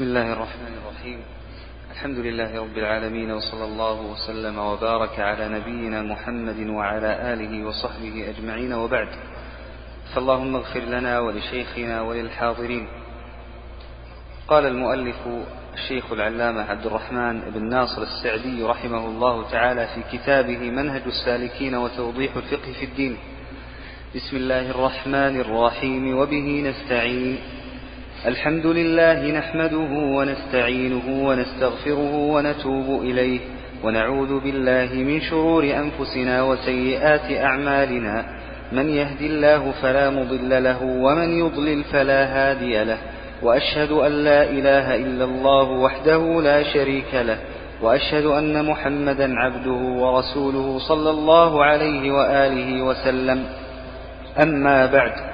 بسم الله الرحمن الرحيم. الحمد لله رب العالمين وصلى الله وسلم وبارك على نبينا محمد وعلى آله وصحبه أجمعين وبعد. فاللهم اغفر لنا ولشيخنا وللحاضرين. قال المؤلف الشيخ العلامة عبد الرحمن بن ناصر السعدي رحمه الله تعالى في كتابه منهج السالكين وتوضيح الفقه في الدين. بسم الله الرحمن الرحيم وبه نستعين. الحمد لله نحمده ونستعينه ونستغفره ونتوب إليه ونعوذ بالله من شرور أنفسنا وسيئات أعمالنا. من يهد الله فلا مضل له ومن يضلل فلا هادي له. وأشهد أن لا إله إلا الله وحده لا شريك له. وأشهد أن محمدا عبده ورسوله صلى الله عليه وآله وسلم. أما بعد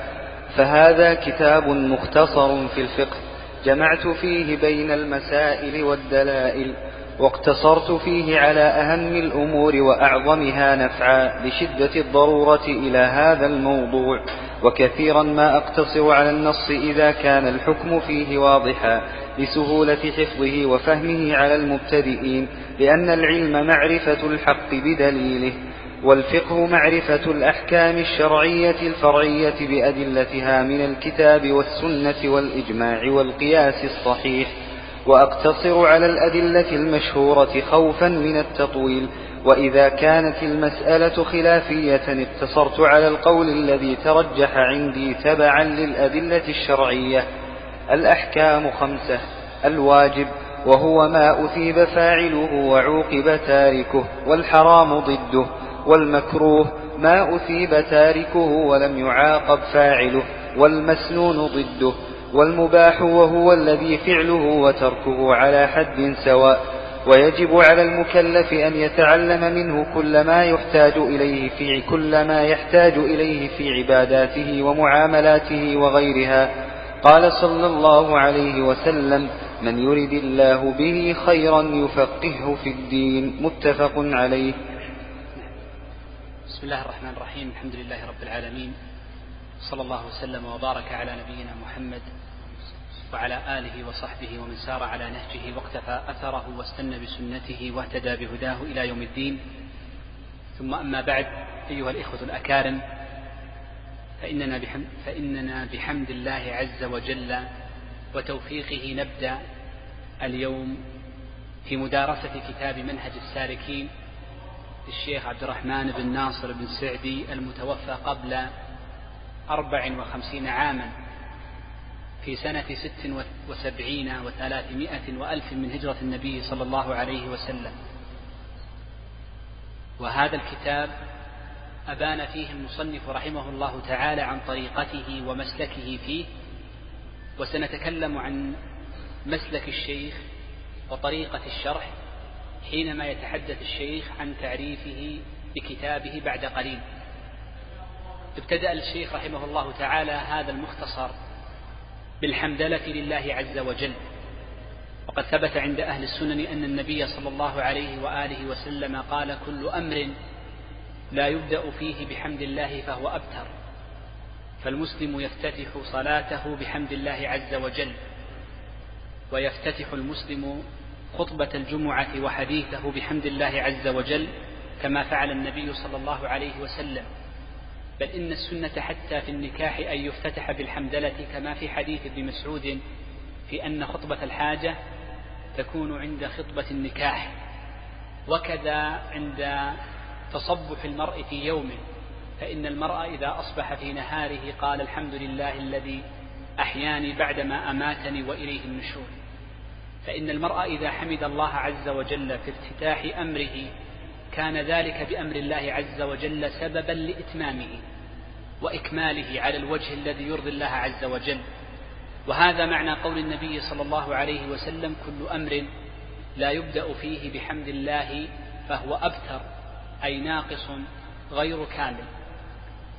فهذا كتاب مختصر في الفقه. جمعت فيه بين المسائل والدلائل واقتصرت فيه على أهم الأمور وأعظمها نفعا لشدة الضرورة إلى هذا الموضوع. وكثيرا ما أقتصر على النص إذا كان الحكم فيه واضحا لسهولة حفظه وفهمه على المبتدئين لأن العلم معرفة الحق بدليله. والفقه معرفة الأحكام الشرعية الفرعية بأدلتها من الكتاب والسنة والإجماع والقياس الصحيح وأقتصر على الأدلة المشهورة خوفا من التطويل وإذا كانت المسألة خلافية اقتصرت على القول الذي ترجح عندي تبعا للأدلة الشرعية. الأحكام خمسة. الواجب وهو ما أثيب فاعله وعوقب تاركه والحرام ضده. والمكروه ما أثيب تاركه ولم يعاقب فاعله والمسنون ضده والمباح وهو الذي فعله وتركه على حد سواء ويجب على المكلف أن يتعلم منه كل ما يحتاج إليه في كل ما يحتاج إليه في عباداته ومعاملاته وغيرها. قال صلى الله عليه وسلم من يرد الله به خيرا يفقهه في الدين. متفق عليه. بسم الله الرحمن الرحيم. الحمد لله رب العالمين. صلى الله وسلم وبارك على نبينا محمد وعلى آله وصحبه ومن سار على نهجه واقتفى أثره واستنى بسنته واهتدى بهداه إلى يوم الدين. ثم أما بعد أيها الإخوة الأكارم فإننا بحمد, فإننا بحمد الله عز وجل وتوفيقه نبدأ اليوم في مدارسة كتاب منهج السالكين للشيخ عبد الرحمن بن ناصر بن سعدي المتوفى قبل أربع وخمسين عاما في سنة ست وسبعين وثلاثمائة وألف من هجرة النبي صلى الله عليه وسلم. وهذا الكتاب أبان فيه المصنف رحمه الله تعالى عن طريقته ومسلكه فيه وسنتكلم عن مسلك الشيخ وطريقة الشرح حينما يتحدث الشيخ عن تعريفه بكتابه بعد قليل. ابتدأ الشيخ رحمه الله تعالى هذا المختصر بالحمدلة لله عز وجل. وقد ثبت عند أهل السنن أن النبي صلى الله عليه وآله وسلم قال كل أمر لا يبدأ فيه بحمد الله فهو أبتر. فالمسلم يفتتح صلاته بحمد الله عز وجل. ويفتتح المسلم خطبة الجمعة وحديثه بحمد الله عز وجل كما فعل النبي صلى الله عليه وسلم. بل إن السنة حتى في النكاح أن يفتتح بالحمدلة كما في حديث ابن مسعود في أن خطبة الحاجة تكون عند خطبة النكاح وكذا عند تصبح المرء في يومه فإن المرء إذا أصبح في نهاره قال الحمد لله الذي أحياني بعدما أماتني وإليه النشور. فإن المرء إذا حمد الله عز وجل في افتتاح أمره كان ذلك بأمر الله عز وجل سببا لإتمامه وإكماله على الوجه الذي يرضي الله عز وجل. وهذا معنى قول النبي صلى الله عليه وسلم كل أمر لا يبدأ فيه بحمد الله فهو أبتر أي ناقص غير كامل.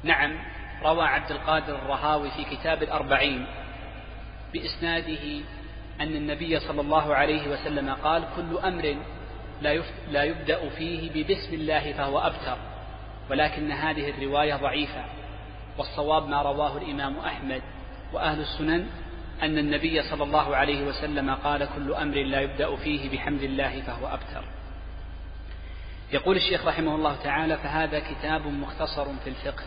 نعم روى عبد القادر الرهاوي في كتاب الأربعين بإسناده أن النبي صلى الله عليه وسلم قال كل أمر لا, لا يبدأ فيه ببسم الله فهو أبتر ولكن هذه الرواية ضعيفة. والصواب ما رواه الإمام أحمد وأهل السنن أن النبي صلى الله عليه وسلم قال كل أمر لا يبدأ فيه بحمد الله فهو أبتر. يقول الشيخ رحمه الله تعالى فهذا كتاب مختصر في الفقه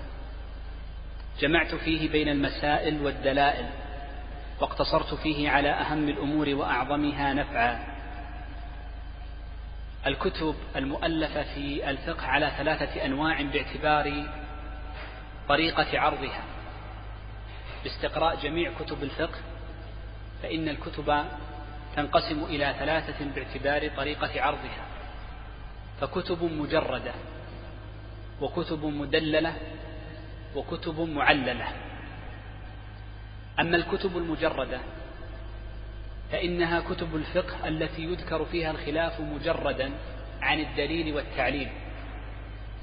جمعت فيه بين المسائل والدلائل واقتصرت فيه على أهم الأمور وأعظمها نفعا. الكتب المؤلفة في الفقه على ثلاثة أنواع باعتبار طريقة عرضها. باستقراء جميع كتب الفقه فإن الكتب تنقسم إلى ثلاثة باعتبار طريقة عرضها. فكتب مجردة وكتب مدللة وكتب معللة. أما الكتب المجردة فإنها كتب الفقه التي يذكر فيها الخلاف مجردا عن الدليل والتعليل.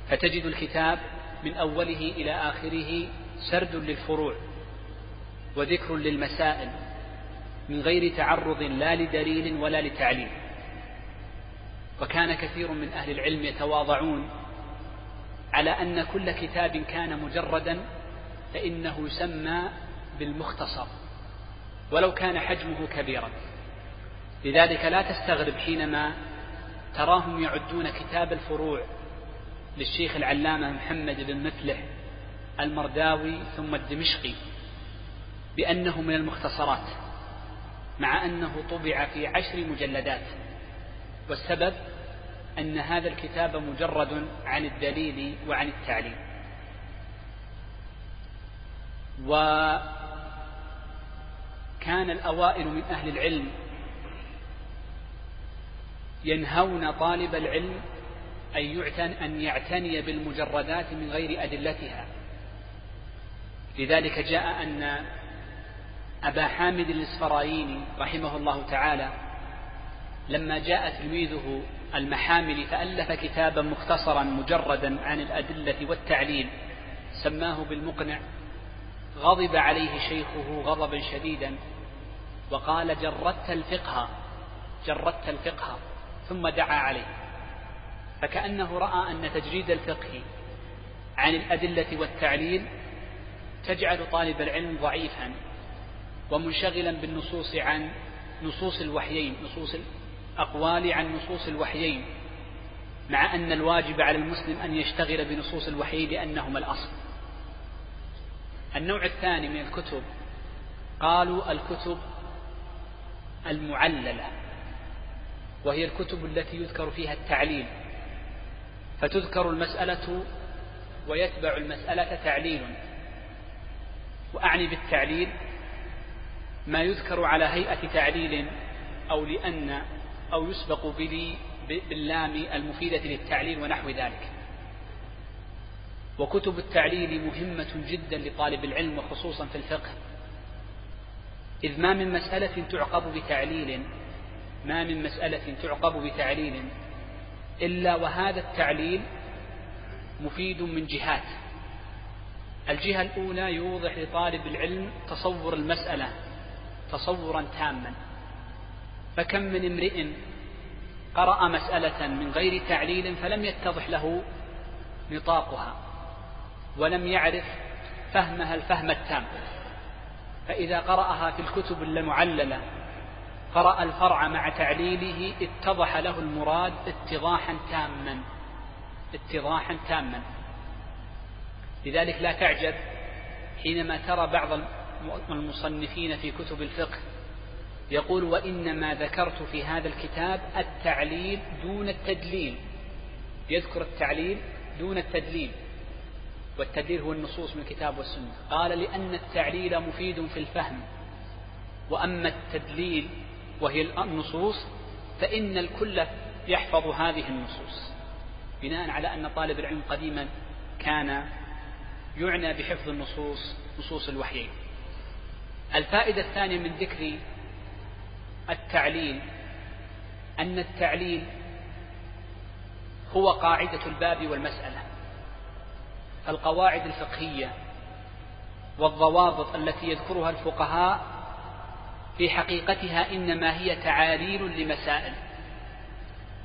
فتجد الكتاب من أوله إلى آخره سرد للفروع وذكر للمسائل من غير تعرض لا لدليل ولا لتعليل. وكان كثير من أهل العلم يتواضعون على أن كل كتاب كان مجردا فإنه يسمى بالمختصر ولو كان حجمه كبيرا. لذلك لا تستغرب حينما تراهم يعدون كتاب الفروع للشيخ العلامة محمد بن مفلح المرداوي ثم الدمشقي بأنه من المختصرات مع أنه طبع في عشر مجلدات والسبب أن هذا الكتاب مجرد عن الدليل وعن التعليم وكان الأوائل من أهل العلم ينهون طالب العلم أن يعتن أن يعتني بالمجردات من غير أدلتها. لذلك جاء أن أبا حامد الإسفرايني رحمه الله تعالى لما جاء تلميذه المحامل فألف كتابا مختصرا مجردا عن الأدلة والتعليل سماه بالمقنع غضب عليه شيخه غضبا شديدا وقال جردت الفقه جردت الفقه. ثم دعا عليه فكأنه رأى أن تجريد الفقه عن الأدلة والتعليل تجعل طالب العلم ضعيفا ومنشغلا بالنصوص عن نصوص الوحيين نصوص الأقوال عن نصوص الوحيين مع أن الواجب على المسلم أن يشتغل بنصوص الوحي لأنهما الأصل. النوع الثاني من الكتب قالوا الكتب المعللة وهي الكتب التي يذكر فيها التعليل فتذكر المسألة ويتبع المسألة تعليل وأعني بالتعليل ما يذكر على هيئة تعليل أو لأن أو يسبق بلي باللام المفيدة للتعليل ونحو ذلك. وكتب التعليل مهمة جدا لطالب العلم وخصوصا في الفقه. إذ ما من مسألة تعقب بتعليل ما من مسألة تعقب بتعليل إلا وهذا التعليل مفيد من جهات. الجهة الأولى يوضح لطالب العلم تصور المسألة تصورا تاما. فكم من امرئ قرأ مسألة من غير تعليل فلم يتضح له نطاقها. ولم يعرف فهمها الفهم التام. فإذا قرأها في الكتب المعللة قرأ الفرع مع تعليله اتضح له المراد اتضاحا تاما اتضاحا تاما. لذلك لا تعجب حينما ترى بعض المصنفين في كتب الفقه يقول وإنما ذكرت في هذا الكتاب التعليل دون التدليل. يذكر التعليل دون التدليل. والتدليل هو النصوص من الكتاب والسنة. قال لأن التعليل مفيد في الفهم وأما التدليل وهي النصوص فإن الكل يحفظ هذه النصوص بناء على أن طالب العلم قديما كان يعنى بحفظ النصوص نصوص الوحيين الفائدة الثانية من ذكر التعليل أن التعليل هو قاعدة الباب والمسألة. القواعد الفقهية والضوابط التي يذكرها الفقهاء في حقيقتها إنما هي تعاليل لمسائل.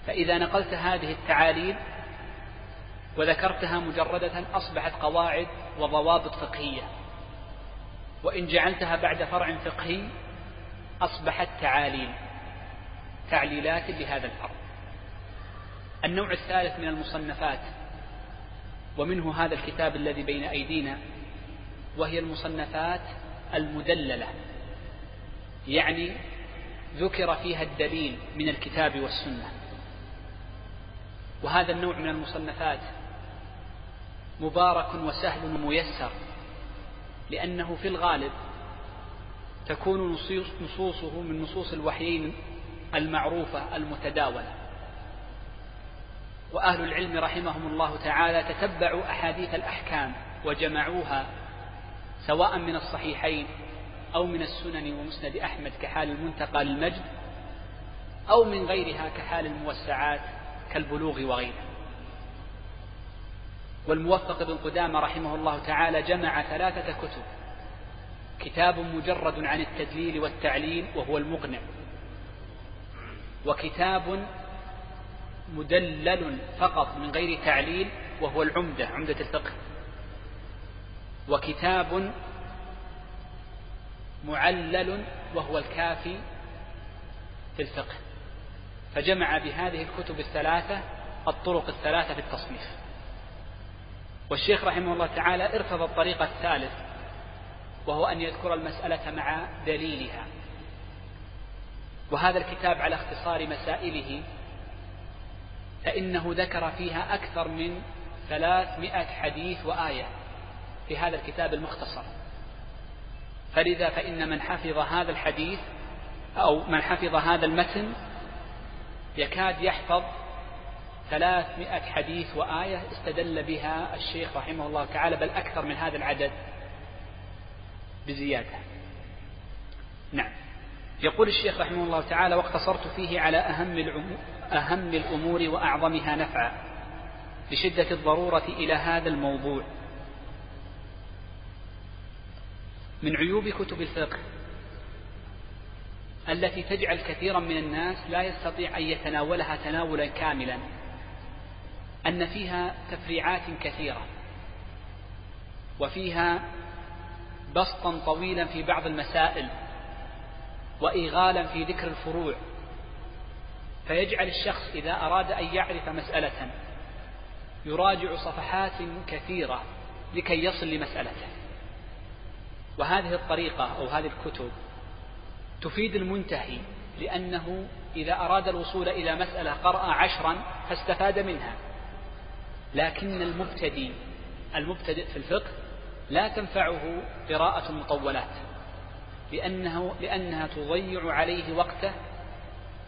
فإذا نقلت هذه التعاليل وذكرتها مجردة أصبحت قواعد وضوابط فقهية وإن جعلتها بعد فرع فقهي أصبحت تعاليل تعليلات لهذا الفرض النوع الثالث من المصنفات ومنه هذا الكتاب الذي بين أيدينا وهي المصنفات المدللة. يعني ذكر فيها الدليل من الكتاب والسنة. وهذا النوع من المصنفات مبارك وسهل وميسر لأنه في الغالب تكون نصوصه من نصوص الوحيين المعروفة المتداولة. وأهل العلم رحمهم الله تعالى تتبعوا أحاديث الأحكام وجمعوها سواء من الصحيحين أو من السنن ومسند أحمد كحال المنتقى للمجد أو من غيرها كحال الموسعات كالبلوغ وغيره. والموفق بن قدامة رحمه الله تعالى جمع ثلاثة كتب كتاب مجرد عن التدليل والتعليل وهو المقنع وكتاب مدلل فقط من غير تعليل وهو العمدة عمدة الفقه. وكتاب معلل وهو الكافي في الفقه. فجمع بهذه الكتب الثلاثة الطرق الثلاثة في التصنيف. والشيخ رحمه الله تعالى ارتضى الطريق الثالث وهو أن يذكر المسألة مع دليلها. وهذا الكتاب على اختصار مسائله فإنه ذكر فيها أكثر من ثلاثمائة حديث وآية في هذا الكتاب المختصر. فلذا فإن من حفظ هذا الحديث أو من حفظ هذا المتن يكاد يحفظ ثلاثمائة حديث وآية استدل بها الشيخ رحمه الله تعالى بل أكثر من هذا العدد بزيادة. نعم. يقول الشيخ رحمه الله تعالى واقتصرت فيه على أهم أهم الأمور وأعظمها نفعا لشدة الضرورة إلى هذا الموضوع. من عيوب كتب الفقه التي تجعل كثيرا من الناس لا يستطيع أن يتناولها تناولا كاملا أن فيها تفريعات كثيرة وفيها بسطا طويلا في بعض المسائل وإيغالا في ذكر الفروع. فيجعل الشخص إذا أراد أن يعرف مسألة يراجع صفحات كثيرة لكي يصل لمسألته. وهذه الطريقة أو هذه الكتب تفيد المنتهي لأنه إذا أراد الوصول إلى مسألة قرأ عشرا فاستفاد منها. لكن المبتدي المبتدئ في الفقه لا تنفعه قراءة المطولات لأنه لأنها تضيع عليه وقته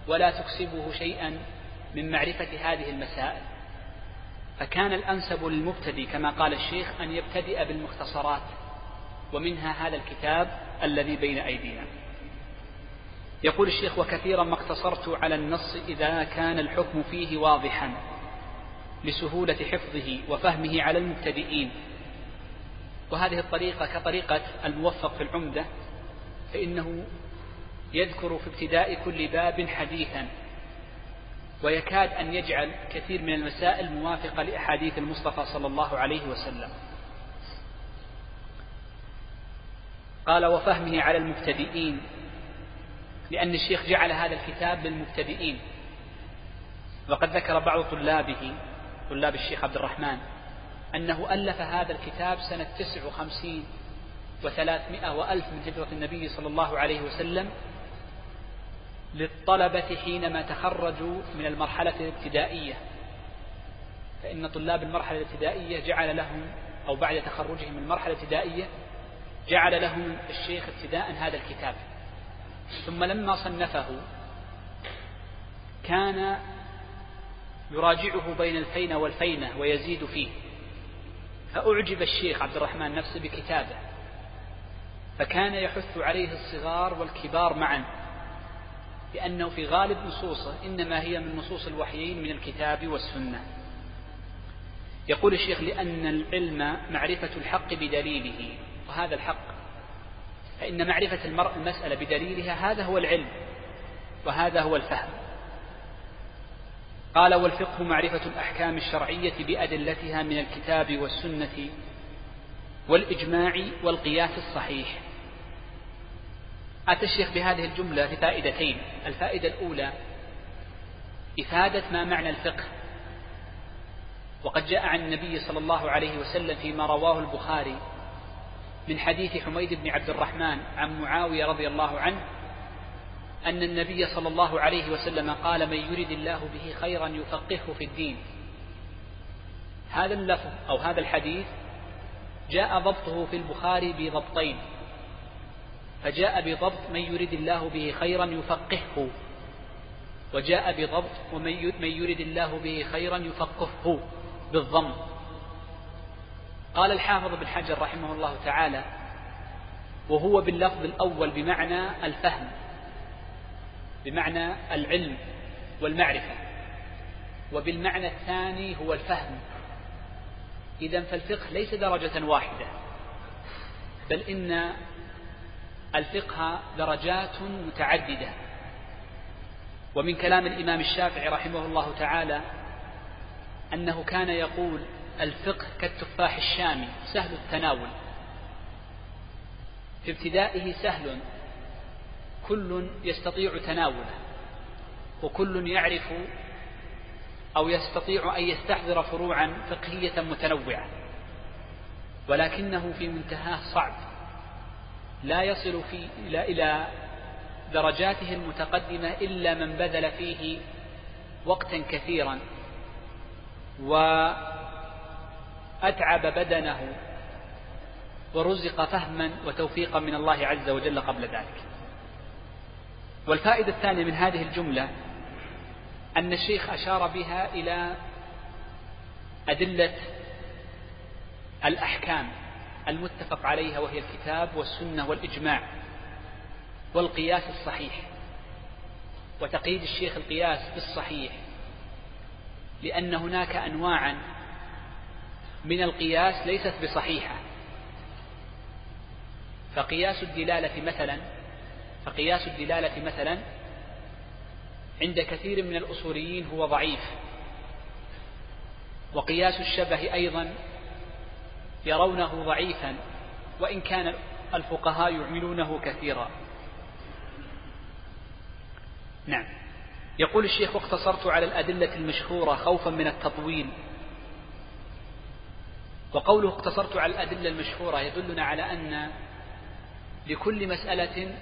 ولا تكسبه شيئا من معرفة هذه المسائل. فكان الأنسب للمبتدئ كما قال الشيخ أن يبتدئ بالمختصرات ومنها هذا الكتاب الذي بين أيدينا. يقول الشيخ وكثيرا ما اقتصرت على النص إذا كان الحكم فيه واضحا لسهولة حفظه وفهمه على المبتدئين. وهذه الطريقة كطريقة الموفق في العمدة فإنه يذكر في ابتداء كل باب حديثا ويكاد أن يجعل كثير من المسائل موافقة لأحاديث المصطفى صلى الله عليه وسلم. قال وفهمه على المبتدئين لأن الشيخ جعل هذا الكتاب للمبتدئين. وقد ذكر بعض طلابه طلاب الشيخ عبد الرحمن أنه ألف هذا الكتاب سنة تسع وخمسين وثلاثمائة وألف من هجرة النبي صلى الله عليه وسلم للطلبة حينما تخرجوا من المرحلة الابتدائية. فإن طلاب المرحلة الابتدائية جعل لهم أو بعد تخرجهم من المرحلة الابتدائية جعل لهم الشيخ ابتداء هذا الكتاب. ثم لما صنفه كان يراجعه بين الفينة والفينة ويزيد فيه. فأعجب الشيخ عبد الرحمن نفسه بكتابه. فكان يحث عليه الصغار والكبار معا لأنه في غالب نصوصه إنما هي من نصوص الوحيين من الكتاب والسنة. يقول الشيخ لأن العلم معرفة الحق بدليله وهذا الحق فإن معرفة المرء المسألة بدليلها هذا هو العلم وهذا هو الفهم. قال والفقه معرفة الأحكام الشرعية بأدلتها من الكتاب والسنة والإجماع والقياس الصحيح. أتى الشيخ بهذه الجملة لفائدتين. الفائدة الأولى إفادة ما معنى الفقه. وقد جاء عن النبي صلى الله عليه وسلم فيما رواه البخاري من حديث حميد بن عبد الرحمن عن معاوية رضي الله عنه أن النبي صلى الله عليه وسلم قال من يرد الله به خيرا يفقهه في الدين. هذا اللفظ أو هذا الحديث جاء ضبطه في البخاري بضبطين. فجاء بضبط من يرد الله به خيرا يفقهه. وجاء بضبط ومن يرد الله به خيرا يفقهه بالضم. قال الحافظ بن حجر رحمه الله تعالى وهو باللفظ الأول بمعنى الفهم بمعنى العلم والمعرفة وبالمعنى الثاني هو الفهم. إذا فالفقه ليس درجة واحدة بل إن الفقه درجات متعددة. ومن كلام الإمام الشافعي رحمه الله تعالى أنه كان يقول الفقه كالتفاح الشامي سهل التناول. في ابتدائه سهل كل يستطيع تناوله وكل يعرف أو يستطيع أن يستحضر فروعا فقهية متنوعة ولكنه في منتهاه صعب. لا يصل في إلى درجاته المتقدمة إلا من بذل فيه وقتا كثيرا. وأتعب بدنه ورزق فهما وتوفيقا من الله عز وجل قبل ذلك. والفائدة الثانية من هذه الجملة أن الشيخ أشار بها إلى أدلة الأحكام. المتفق عليها وهي الكتاب والسنة والإجماع والقياس الصحيح وتقييد الشيخ القياس بالصحيح لأن هناك أنواعا من القياس ليست بصحيحة. فقياس الدلالة مثلا فقياس الدلالة مثلا عند كثير من الأصوليين هو ضعيف. وقياس الشبه أيضا يرونه ضعيفا وإن كان الفقهاء يعملونه كثيرا. نعم. يقول الشيخ واقتصرت على الأدلة المشهورة خوفا من التطويل. وقوله اقتصرت على الأدلة المشهورة يدلنا على أن لكل مسألة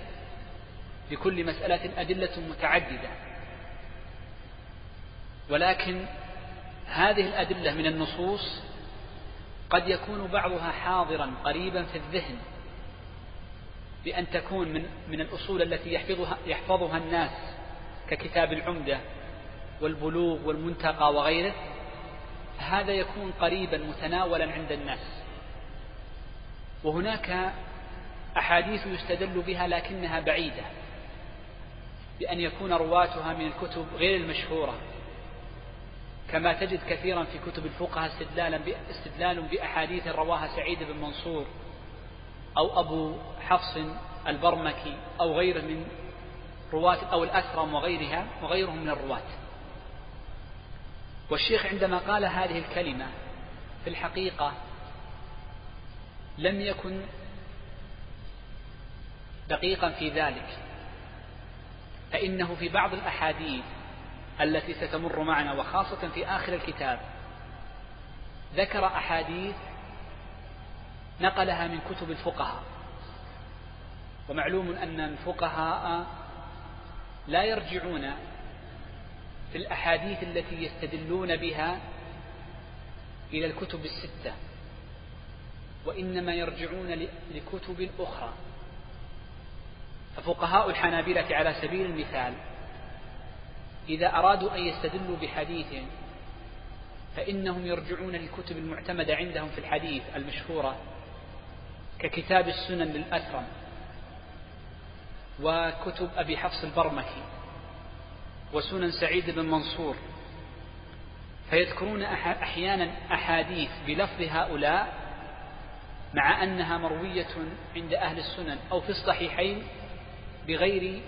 لكل مسألة أدلة متعددة. ولكن هذه الأدلة من النصوص قد يكون بعضها حاضرا قريبا في الذهن بأن تكون من من الأصول التي يحفظها يحفظها الناس ككتاب العمدة والبلوغ والمنتقى وغيره هذا يكون قريبا متناولا عند الناس. وهناك أحاديث يستدل بها لكنها بعيدة بأن يكون رواتها من الكتب غير المشهورة. كما تجد كثيرا في كتب الفقهاء استدلالا استدلال بأحاديث رواها سعيد بن منصور أو أبو حفص البرمكي أو غيره من رواة أو الأكرم وغيرها وغيرهم من الرواة. والشيخ عندما قال هذه الكلمة في الحقيقة لم يكن دقيقا في ذلك فإنه في بعض الأحاديث التي ستمر معنا وخاصة في آخر الكتاب. ذكر أحاديث نقلها من كتب الفقهاء. ومعلوم أن الفقهاء لا يرجعون في الأحاديث التي يستدلون بها إلى الكتب الستة وإنما يرجعون لكتب أخرى ففقهاء الحنابلة على سبيل المثال إذا أرادوا أن يستدلوا بحديث فإنهم يرجعون للكتب المعتمدة عندهم في الحديث المشهورة ككتاب السنن للأثرم وكتب أبي حفص البرمكي وسنن سعيد بن منصور فيذكرون أحيانا أحاديث بلفظ هؤلاء مع أنها مروية عند أهل السنن أو في الصحيحين بغير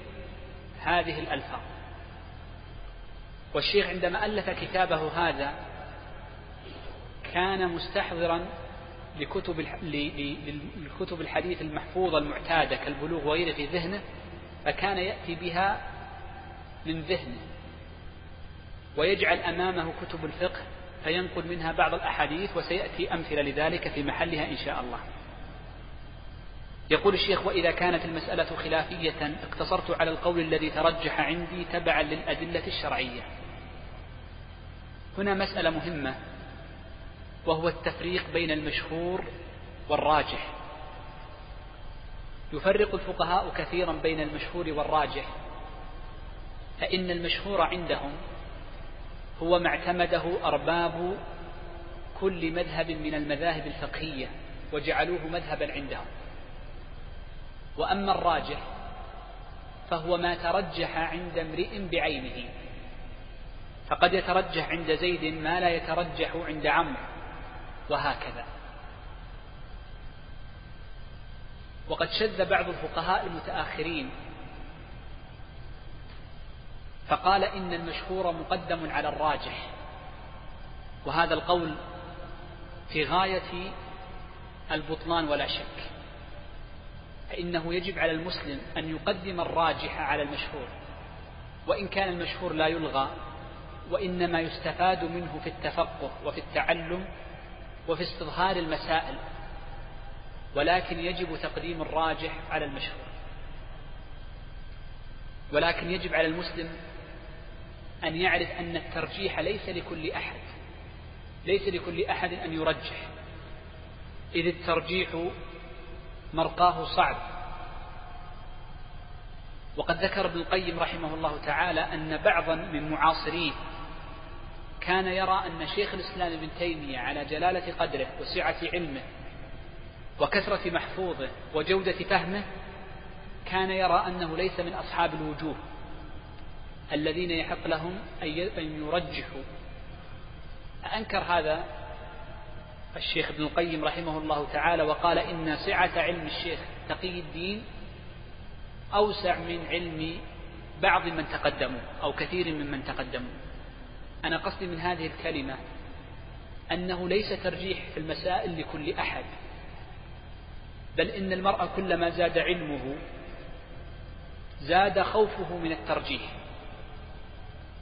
هذه الألفاظ. والشيخ عندما ألف كتابه هذا كان مستحضرا لكتب لكتب الحديث المحفوظة المعتادة كالبلوغ وغيره في ذهنه فكان يأتي بها من ذهنه. ويجعل أمامه كتب الفقه فينقل منها بعض الأحاديث وسيأتي أمثلة لذلك في محلها إن شاء الله. يقول الشيخ وإذا كانت المسألة خلافية اقتصرت على القول الذي ترجح عندي تبعا للأدلة الشرعية. هنا مسألة مهمة وهو التفريق بين المشهور والراجح. يفرق الفقهاء كثيرا بين المشهور والراجح فإن المشهور عندهم هو ما اعتمده أرباب كل مذهب من المذاهب الفقهية وجعلوه مذهبا عندهم. وأما الراجح فهو ما ترجح عند امرئ بعينه. فقد يترجح عند زيد ما لا يترجح عند عمرو وهكذا. وقد شذ بعض الفقهاء المتآخرين فقال إن المشهور مقدم على الراجح. وهذا القول في غاية البطلان ولا شك فإنه يجب على المسلم أن يقدم الراجح على المشهور وإن كان المشهور لا يلغى وإنما يستفاد منه في التفقه وفي التعلم وفي استظهار المسائل ولكن يجب تقديم الراجح على المشهور ولكن يجب على المسلم أن يعرف أن الترجيح ليس لكل أحد ليس لكل أحد أن يرجح. إذ الترجيح مرقاه صعب. وقد ذكر ابن القيم رحمه الله تعالى أن بعضا من معاصريه كان يرى أن شيخ الإسلام ابن تيمية على جلالة قدره وسعة علمه وكثرة محفوظه وجودة فهمه كان يرى أنه ليس من أصحاب الوجوه الذين يحق لهم أن يرجحوا. أنكر هذا الشيخ ابن القيم رحمه الله تعالى وقال إن سعة علم الشيخ تقي الدين أوسع من علم بعض من تقدموا أو كثير ممن تقدموا. أنا قصدي من هذه الكلمة أنه ليس ترجيح في المسائل لكل أحد بل إن المرء كلما زاد علمه زاد خوفه من الترجيح.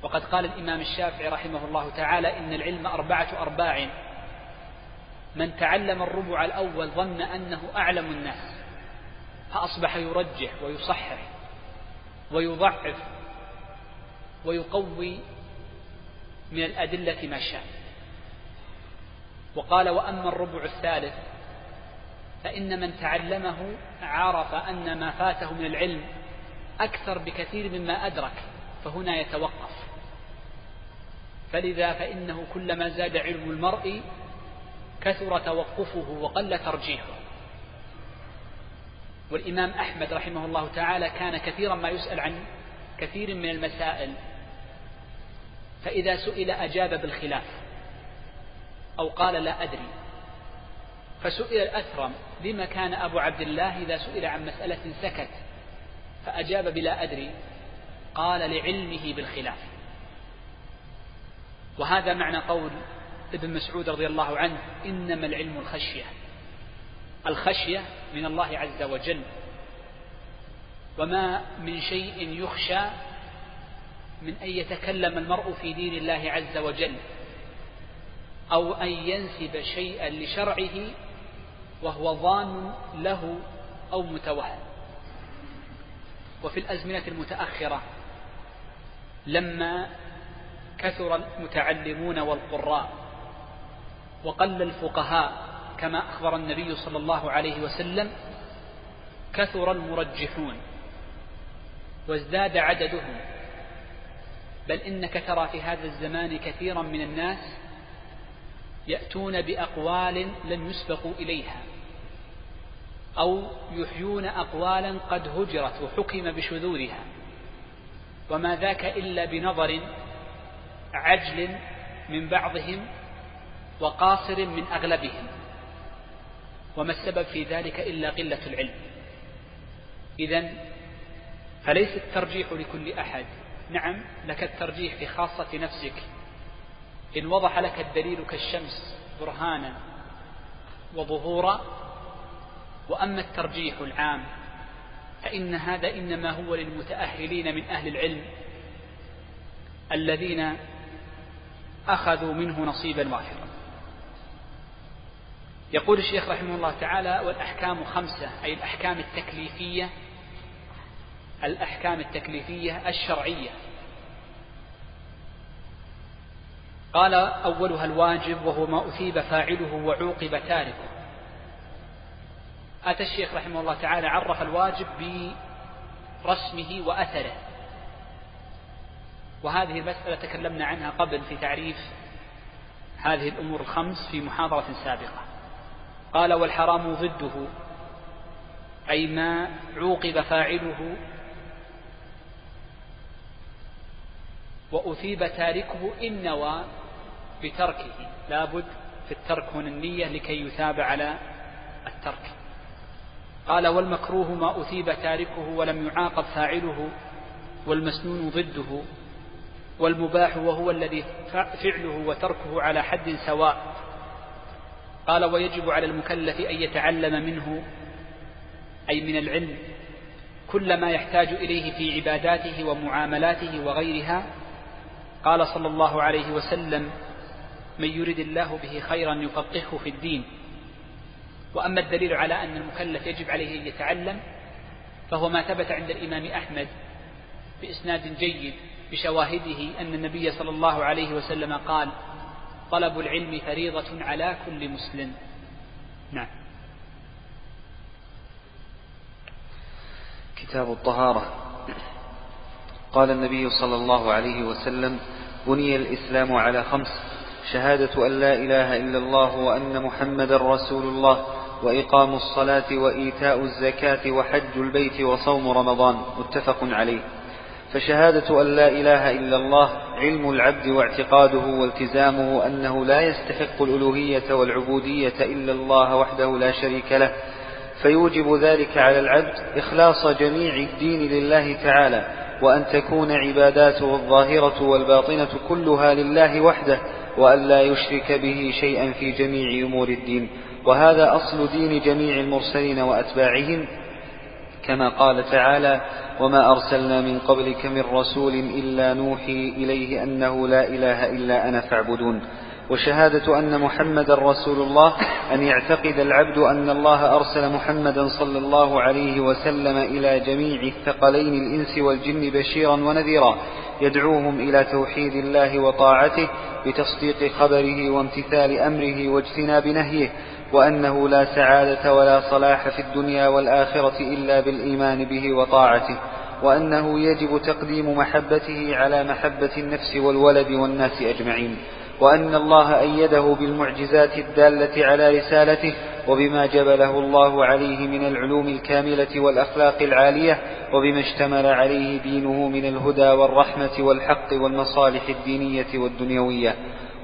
وقد قال الإمام الشافعي رحمه الله تعالى إن العلم أربعة أرباع. من تعلم الربع الأول ظن أنه أعلم الناس فأصبح يرجح ويصحح ويضعف ويقوي من الأدلة ما شاء. وقال وأما الربع الثالث فإن من تعلمه عرف أن ما فاته من العلم أكثر بكثير مما أدرك فهنا يتوقف. فلذا فإنه كلما زاد علم المرء كثر توقفه وقل ترجيحه. والإمام أحمد رحمه الله تعالى كان كثيرا ما يسأل عن كثير من المسائل فإذا سئل أجاب بالخلاف أو قال لا أدري. فسئل الأثرم لما كان أبو عبد الله إذا سئل عن مسألة سكت فأجاب بلا أدري قال لعلمه بالخلاف. وهذا معنى قول ابن مسعود رضي الله عنه إنما العلم الخشية. الخشية من الله عز وجل. وما من شيء يخشى من أن يتكلم المرء في دين الله عز وجل أو أن ينسب شيئا لشرعه وهو ظان له أو متوهم. وفي الأزمنة المتأخرة لما كثر المتعلمون والقراء وقل الفقهاء كما أخبر النبي صلى الله عليه وسلم كثر المرجحون وازداد عددهم بل إنك ترى في هذا الزمان كثيرا من الناس يأتون بأقوال لم يسبقوا إليها أو يحيون أقوالا قد هجرت وحكم بشذوذها وما ذاك إلا بنظر عجل من بعضهم وقاصر من أغلبهم وما السبب في ذلك إلا قلة العلم. إذا فليس الترجيح لكل أحد نعم لك الترجيح في خاصة نفسك. إن وضح لك الدليل كالشمس برهانا وظهورا وأما الترجيح العام فإن هذا إنما هو للمتأهلين من أهل العلم الذين أخذوا منه نصيبا وافرا يقول الشيخ رحمه الله تعالى والأحكام خمسة أي الأحكام التكليفية الأحكام التكليفية الشرعية. قال أولها الواجب وهو ما أثيب فاعله وعوقب تاركه. أتى الشيخ رحمه الله تعالى عرف الواجب برسمه وأثره. وهذه المسألة تكلمنا عنها قبل في تعريف هذه الأمور الخمس في محاضرة سابقة. قال والحرام ضده أي ما عوقب فاعله وأثيب تاركه إن نوى بتركه. لابد في الترك هنا النية لكي يثاب على الترك. قال والمكروه ما أثيب تاركه ولم يعاقب فاعله والمسنون ضده والمباح وهو الذي فعله وتركه على حد سواء. قال ويجب على المكلف أن يتعلم منه أي من العلم كل ما يحتاج إليه في عباداته ومعاملاته وغيرها قال صلى الله عليه وسلم من يرد الله به خيرا يفقهه في الدين. وأما الدليل على أن المكلف يجب عليه أن يتعلم فهو ما ثبت عند الإمام أحمد بإسناد جيد بشواهده أن النبي صلى الله عليه وسلم قال طلب العلم فريضة على كل مسلم. نعم. كتاب الطهارة. قال النبي صلى الله عليه وسلم بني الإسلام على خمس شهادة أن لا إله إلا الله وأن محمدا رسول الله وإقام الصلاة وإيتاء الزكاة وحج البيت وصوم رمضان. متفق عليه. فشهادة أن لا إله إلا الله علم العبد واعتقاده والتزامه أنه لا يستحق الألوهية والعبودية إلا الله وحده لا شريك له. فيوجب ذلك على العبد إخلاص جميع الدين لله تعالى وأن تكون عباداته الظاهرة والباطنة كلها لله وحده وأن لا يشرك به شيئا في جميع أمور الدين. وهذا أصل دين جميع المرسلين وأتباعهم كما قال تعالى وما أرسلنا من قبلك من رسول إلا نوحي إليه أنه لا إله إلا أنا فاعبدون. وشهادة أن محمدا رسول الله أن يعتقد العبد أن الله أرسل محمدا صلى الله عليه وسلم إلى جميع الثقلين الإنس والجن بشيرا ونذيرا يدعوهم إلى توحيد الله وطاعته بتصديق خبره وامتثال أمره واجتناب نهيه وأنه لا سعادة ولا صلاح في الدنيا والآخرة إلا بالإيمان به وطاعته وأنه يجب تقديم محبته على محبة النفس والولد والناس أجمعين. وأن الله أيده بالمعجزات الدالة على رسالته وبما جبله الله عليه من العلوم الكاملة والأخلاق العالية وبما اشتمل عليه دينه من الهدى والرحمة والحق والمصالح الدينية والدنيوية.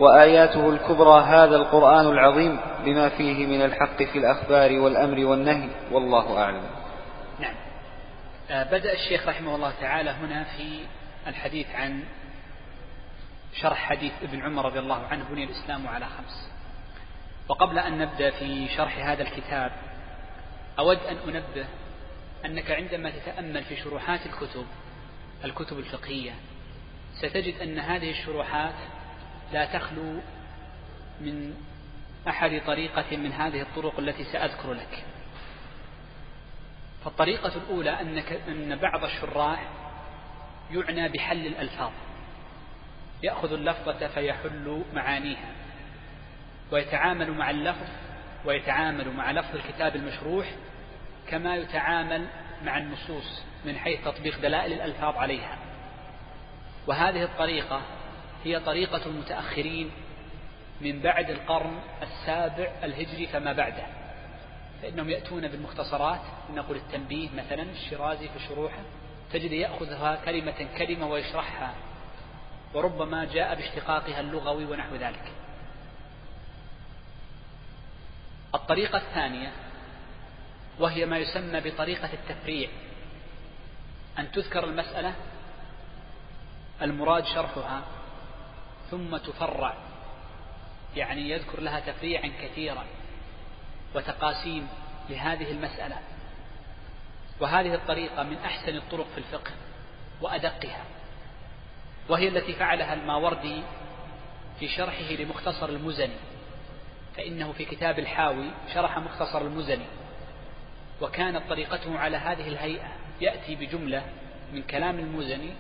وآياته الكبرى هذا القرآن العظيم بما فيه من الحق في الأخبار والأمر والنهي. والله أعلم. نعم. آه، بدأ الشيخ رحمه الله تعالى هنا في الحديث عن شرح حديث ابن عمر رضي الله عنه بني الإسلام على خمس. وقبل أن نبدأ في شرح هذا الكتاب أود أن أنبه أنك عندما تتأمل في شروحات الكتب الكتب الفقهية ستجد أن هذه الشروحات لا تخلو من أحد طريقة من هذه الطرق التي سأذكر لك. فالطريقة الأولى أنك أن بعض الشراح يعنى بحل الألفاظ. يأخذ اللفظة فيحل معانيها. ويتعامل مع اللفظ ويتعامل مع لفظ الكتاب المشروح كما يتعامل مع النصوص من حيث تطبيق دلائل الألفاظ عليها. وهذه الطريقة هي طريقة المتأخرين من بعد القرن السابع الهجري فما بعده. فإنهم يأتون بالمختصرات نقول التنبيه مثلا الشرازي في شروحه تجد يأخذها كلمة كلمة ويشرحها وربما جاء باشتقاقها اللغوي ونحو ذلك. الطريقة الثانية وهي ما يسمى بطريقة التفريع. أن تذكر المسألة المراد شرحها ثم تفرع. يعني يذكر لها تفريعا كثيرا وتقاسيم لهذه المسألة. وهذه الطريقة من أحسن الطرق في الفقه وأدقها. وهي التي فعلها الماوردي في شرحه لمختصر المزني فإنه في كتاب الحاوي شرح مختصر المزني وكانت طريقته على هذه الهيئة يأتي بجملة من كلام المزني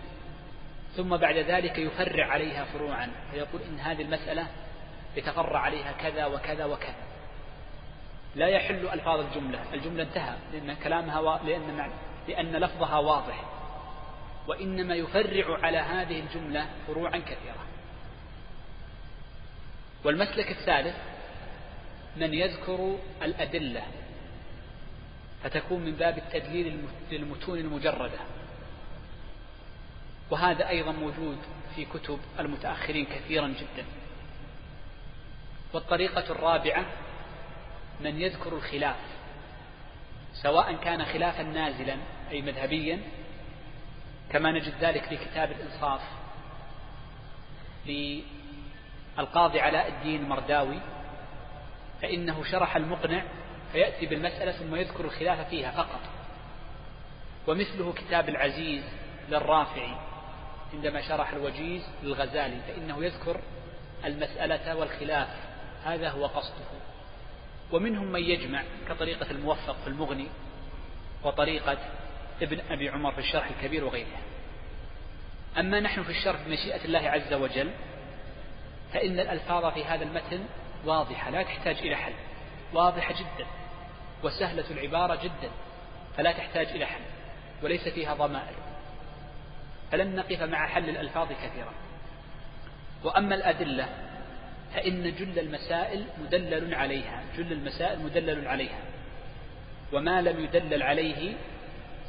ثم بعد ذلك يفرع عليها فروعا فيقول إن هذه المسألة يتفرع عليها كذا وكذا وكذا. لا يحل ألفاظ الجملة الجملة انتهى لأن كلامها و... لأن لأن لفظها واضح. وإنما يفرع على هذه الجملة فروعا كثيرة والمسلك الثالث من يذكر الأدلة فتكون من باب التدليل للمتون المجردة. وهذا أيضا موجود في كتب المتأخرين كثيرا جدا. والطريقة الرابعة من يذكر الخلاف سواء كان خلافا نازلا أي مذهبيا كما نجد ذلك في كتاب الإنصاف للقاضي علاء الدين المرداوي فإنه شرح المقنع فيأتي بالمسألة ثم يذكر الخلاف فيها فقط. ومثله كتاب العزيز للرافعي عندما شرح الوجيز للغزالي فإنه يذكر المسألة والخلاف هذا هو قصده. ومنهم من يجمع كطريقة الموفق في المغني وطريقة ابن أبي عمر في الشرح الكبير وغيرها أما نحن في الشرح بمشيئة الله عز وجل فإن الألفاظ في هذا المتن واضحة لا تحتاج إلى حل. واضحة جدا وسهلة العبارة جدا فلا تحتاج إلى حل وليس فيها ضمائر. فلن نقف مع حل الألفاظ كثيرا. وأما الأدلة فإن جل المسائل مدلل عليها جل المسائل مدلل عليها. وما لم يدلل عليه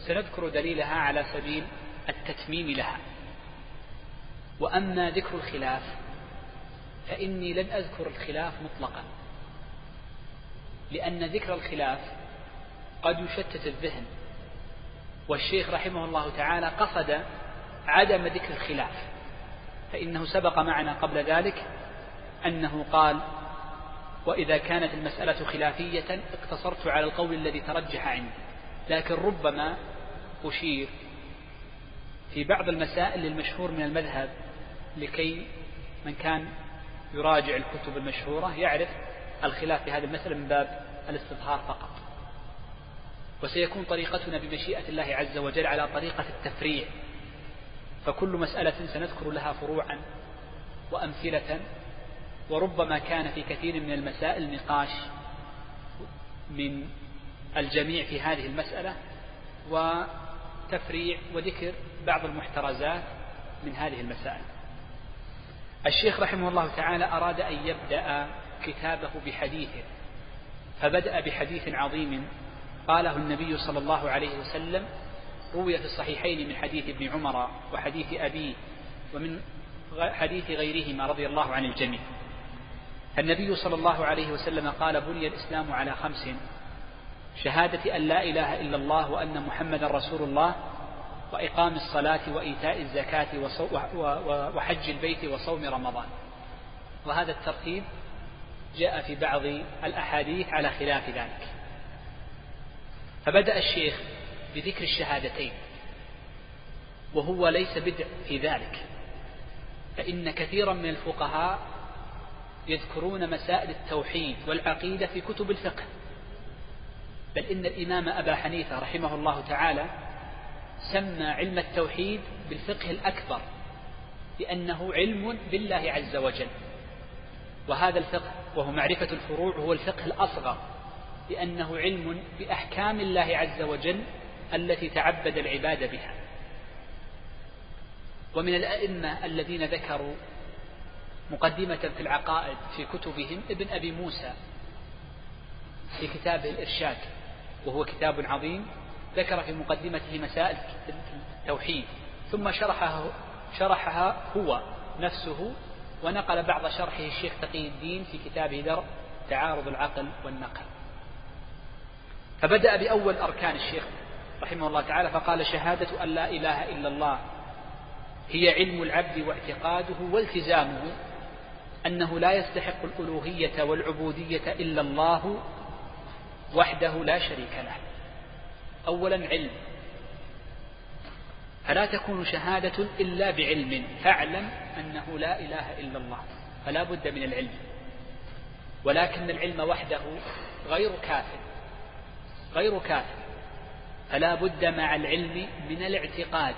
سنذكر دليلها على سبيل التتميم لها. وأما ذكر الخلاف فإني لن أذكر الخلاف مطلقا لأن ذكر الخلاف قد يشتت الذهن. والشيخ رحمه الله تعالى قصد عدم ذكر الخلاف فإنه سبق معنا قبل ذلك أنه قال وإذا كانت المسألة خلافية اقتصرت على القول الذي ترجح عندي لكن ربما أشير في بعض المسائل للمشهور من المذهب لكي من كان يراجع الكتب المشهورة يعرف الخلاف في هذه المسألة من باب الاستظهار فقط. وسيكون طريقتنا بمشيئة الله عز وجل على طريقة التفريع. فكل مسألة سنذكر لها فروعا وأمثلة. وربما كان في كثير من المسائل نقاش من الجميع في هذه المسألة. وتفريع وذكر بعض المحترزات من هذه المسائل. الشيخ رحمه الله تعالى أراد أن يبدأ كتابه بحديث فبدأ بحديث عظيم قاله النبي صلى الله عليه وسلم روي في الصحيحين من حديث ابن عمر وحديث أبيه ومن حديث غيرهما رضي الله عن الجميع. النبي صلى الله عليه وسلم قال بني الإسلام على خمس شهادة أن لا إله إلا الله وأن محمدا رسول الله وإقام الصلاة وإيتاء الزكاة وحج البيت وصوم رمضان. وهذا الترتيب جاء في بعض الأحاديث على خلاف ذلك. فبدأ الشيخ بذكر الشهادتين وهو ليس بدع في ذلك فإن كثيرا من الفقهاء يذكرون مسائل التوحيد والعقيدة في كتب الفقه. بل إن الإمام أبا حنيفة رحمه الله تعالى سمى علم التوحيد بالفقه الأكبر لأنه علم بالله عز وجل. وهذا الفقه وهو معرفة الفروع هو الفقه الأصغر لأنه علم بأحكام الله عز وجل التي تعبد العباد بها. ومن الأئمة الذين ذكروا مقدمة في العقائد في كتبهم ابن أبي موسى في كتابه الإرشاد. وهو كتاب عظيم ذكر في مقدمته مسائل التوحيد ثم شرحها شرحها هو نفسه ونقل بعض شرحه الشيخ تقي الدين في كتابه درء تعارض العقل والنقل. فبدأ بأول أركان الشيخ رحمه الله تعالى فقال شهادة أن لا إله إلا الله هي علم العبد واعتقاده والتزامه أنه لا يستحق الألوهية والعبودية إلا الله وحده لا شريك له. أولا علم. فلا تكون شهادة إلا بعلم. فاعلم أنه لا إله إلا الله. فلا بد من العلم. ولكن العلم وحده غير كاف. غير كاف. فلا بد مع العلم من الاعتقاد.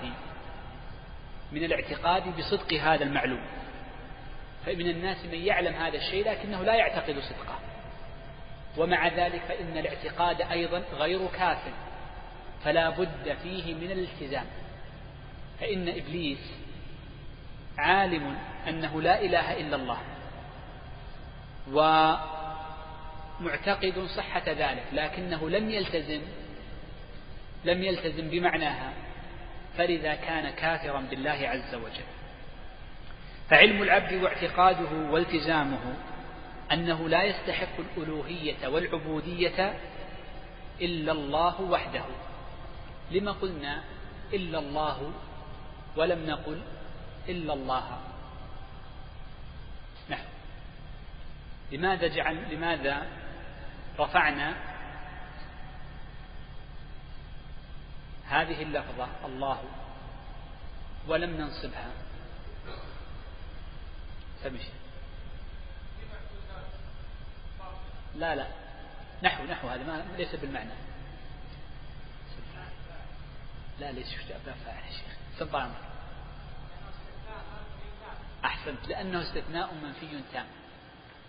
من الاعتقاد بصدق هذا المعلوم. فمن الناس من يعلم هذا الشيء لكنه لا يعتقد صدقه. ومع ذلك فإن الاعتقاد أيضا غير كاف فلا بد فيه من الالتزام. فإن إبليس عالم أنه لا إله إلا الله ومعتقد صحة ذلك لكنه لم يلتزم لم يلتزم بمعناها فلذا كان كافرا بالله عز وجل. فعلم العبد واعتقاده والتزامه أنه لا يستحق الألوهية والعبودية إلا الله وحده. لما قلنا إلا الله ولم نقل إلا الله؟ نحن لماذا جعل لماذا رفعنا هذه اللفظة الله ولم ننصبها؟ تمشي لا لا. نحو نحو هذا ما ليس بالمعنى. لا ليس باب فاعل يا شيخ. سبحان أحسنت. لأنه استثناء منفي تام.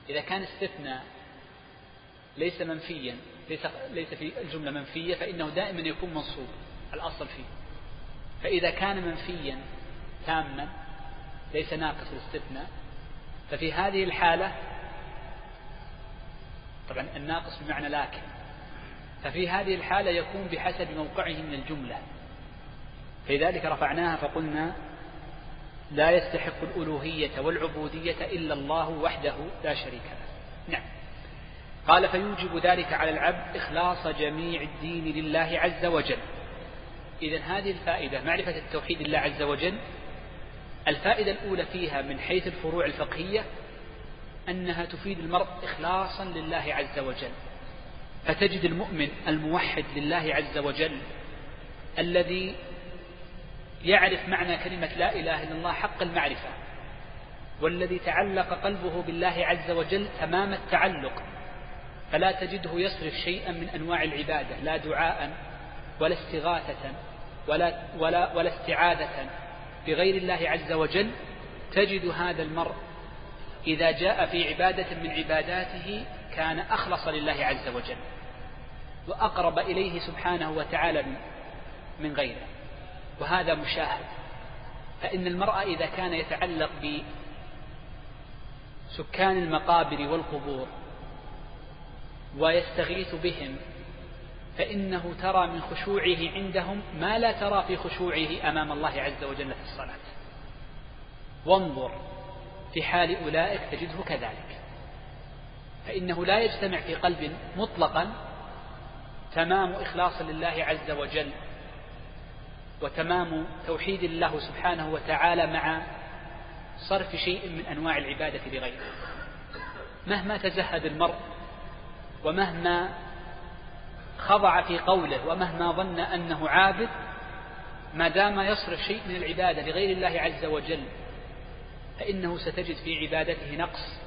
إذا كان استثناء ليس منفيا ليس ليس في الجملة منفية فإنه دائما يكون منصوب الأصل فيه. فإذا كان منفيا تاما ليس ناقص الاستثناء ففي هذه الحالة طبعا الناقص بمعنى لكن. ففي هذه الحالة يكون بحسب موقعه من الجملة. فلذلك رفعناها فقلنا لا يستحق الألوهية والعبودية إلا الله وحده لا شريك له. نعم. قال فيوجب ذلك على العبد إخلاص جميع الدين لله عز وجل. إذا هذه الفائدة معرفة التوحيد لله عز وجل الفائدة الأولى فيها من حيث الفروع الفقهية أنها تفيد المرء إخلاصا لله عز وجل. فتجد المؤمن الموحد لله عز وجل الذي يعرف معنى كلمة لا إله إلا الله حق المعرفة والذي تعلق قلبه بالله عز وجل تمام التعلق فلا تجده يصرف شيئا من أنواع العبادة لا دعاء ولا استغاثة ولا, ولا, ولا استعاذة بغير الله عز وجل. تجد هذا المرء إذا جاء في عبادة من عباداته كان أخلص لله عز وجل وأقرب إليه سبحانه وتعالى من غيره وهذا مشاهد. فإن المرأة إذا كان يتعلق بسكان المقابر والقبور ويستغيث بهم فإنه ترى من خشوعه عندهم ما لا ترى في خشوعه أمام الله عز وجل في الصلاة. وانظر في حال أولئك تجده كذلك. فإنه لا يجتمع في قلب مطلقا تمام إخلاص لله عز وجل وتمام توحيد الله سبحانه وتعالى مع صرف شيء من أنواع العبادة لغيره. مهما تزهد المرء ومهما خضع في قوله ومهما ظن أنه عابد ما دام يصرف شيء من العبادة لغير الله عز وجل فإنه ستجد في عبادته نقص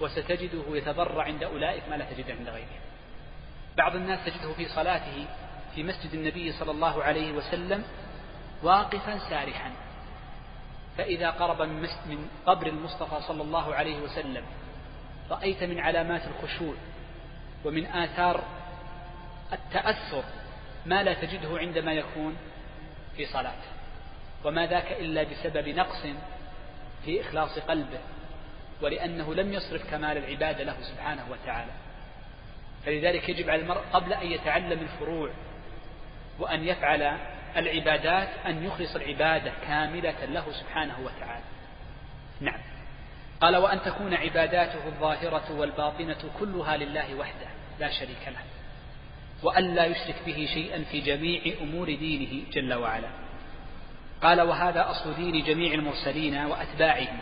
وستجده يتضرع عند أولئك ما لا تجده عند غيره. بعض الناس تجده في صلاته في مسجد النبي صلى الله عليه وسلم واقفا سارحا. فإذا قرب من قبر المصطفى صلى الله عليه وسلم رأيت من علامات الخشوع ومن آثار التأثر ما لا تجده عندما يكون في صلاته. وما ذاك إلا بسبب نقص في إخلاص قلبه ولأنه لم يصرف كمال العبادة له سبحانه وتعالى. فلذلك يجب على المرء قبل أن يتعلم الفروع وأن يفعل العبادات أن يخلص العبادة كاملة له سبحانه وتعالى. نعم. قال وأن تكون عباداته الظاهرة والباطنة كلها لله وحده لا شريك له. وأن لا يشرك به شيئا في جميع أمور دينه جل وعلا. قال وهذا أصل دين جميع المرسلين وأتباعهم.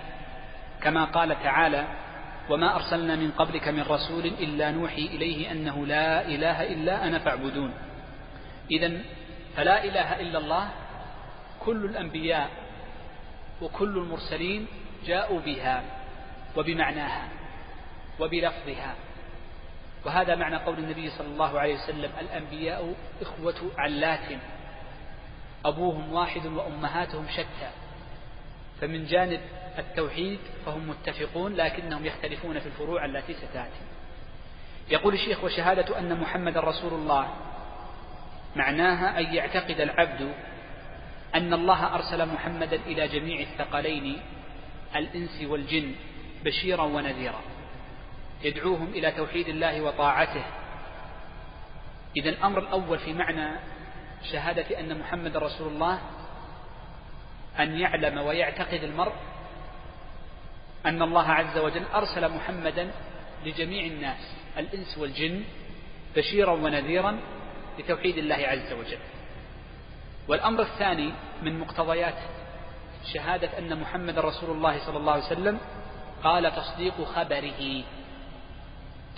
كما قال تعالى وما أرسلنا من قبلك من رسول إلا نوحي إليه أنه لا إله إلا أنا فاعبدون. إذا فلا إله إلا الله كل الأنبياء وكل المرسلين جاءوا بها وبمعناها وبلفظها. وهذا معنى قول النبي صلى الله عليه وسلم الأنبياء إخوة علات. أبوهم واحد وأمهاتهم شتى. فمن جانب التوحيد فهم متفقون لكنهم يختلفون في الفروع التي ستأتي. يقول الشيخ وشهادة أن محمد رسول الله معناها أن يعتقد العبد أن الله أرسل محمدا إلى جميع الثقلين الإنس والجن بشيرا ونذيرا. يدعوهم إلى توحيد الله وطاعته. إذا الأمر الأول في معنى شهادة أن محمد رسول الله أن يعلم ويعتقد المرء أن الله عز وجل أرسل محمدا لجميع الناس الإنس والجن بشيرا ونذيرا لتوحيد الله عز وجل. والأمر الثاني من مقتضيات شهادة أن محمد رسول الله صلى الله عليه وسلم قال تصديق خبره.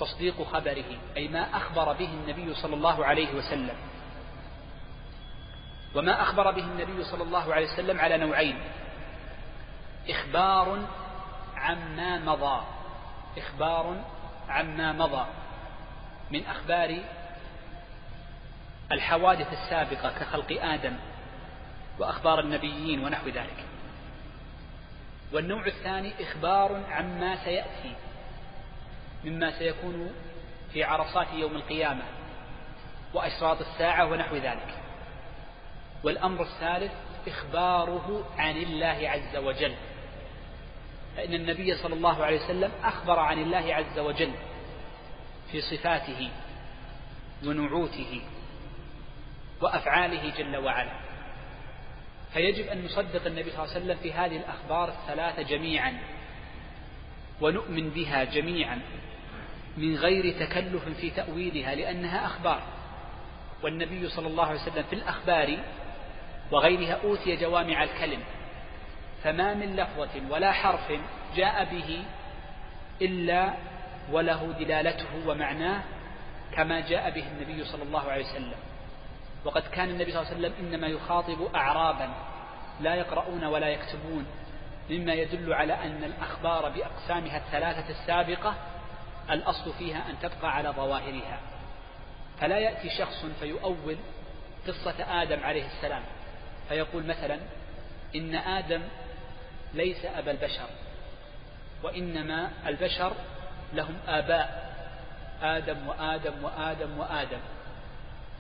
تصديق خبره أي ما أخبر به النبي صلى الله عليه وسلم. وما أخبر به النبي صلى الله عليه وسلم على نوعين. إخبار عما مضى. إخبار عما مضى. من أخبار الحوادث السابقة كخلق آدم وأخبار النبيين ونحو ذلك. والنوع الثاني إخبار عما سيأتي. مما سيكون في عرصات يوم القيامة وأشراط الساعة ونحو ذلك. والأمر الثالث إخباره عن الله عز وجل. فإن النبي صلى الله عليه وسلم أخبر عن الله عز وجل في صفاته ونعوته وأفعاله جل وعلا. فيجب أن نصدق النبي صلى الله عليه وسلم في هذه الأخبار الثلاثة جميعا ونؤمن بها جميعا من غير تكلف في تأويلها لأنها أخبار. والنبي صلى الله عليه وسلم في الأخبار وغيرها أوتي جوامع الكلم فما من لفظة ولا حرف جاء به إلا وله دلالته ومعناه كما جاء به النبي صلى الله عليه وسلم. وقد كان النبي صلى الله عليه وسلم إنما يخاطب أعرابا لا يقرؤون ولا يكتبون مما يدل على أن الأخبار بأقسامها الثلاثة السابقة الأصل فيها أن تبقى على ظواهرها. فلا يأتي شخص فيؤول قصة آدم عليه السلام. فيقول مثلا إن آدم ليس أبا البشر وإنما البشر لهم آباء آدم وآدم وآدم وآدم.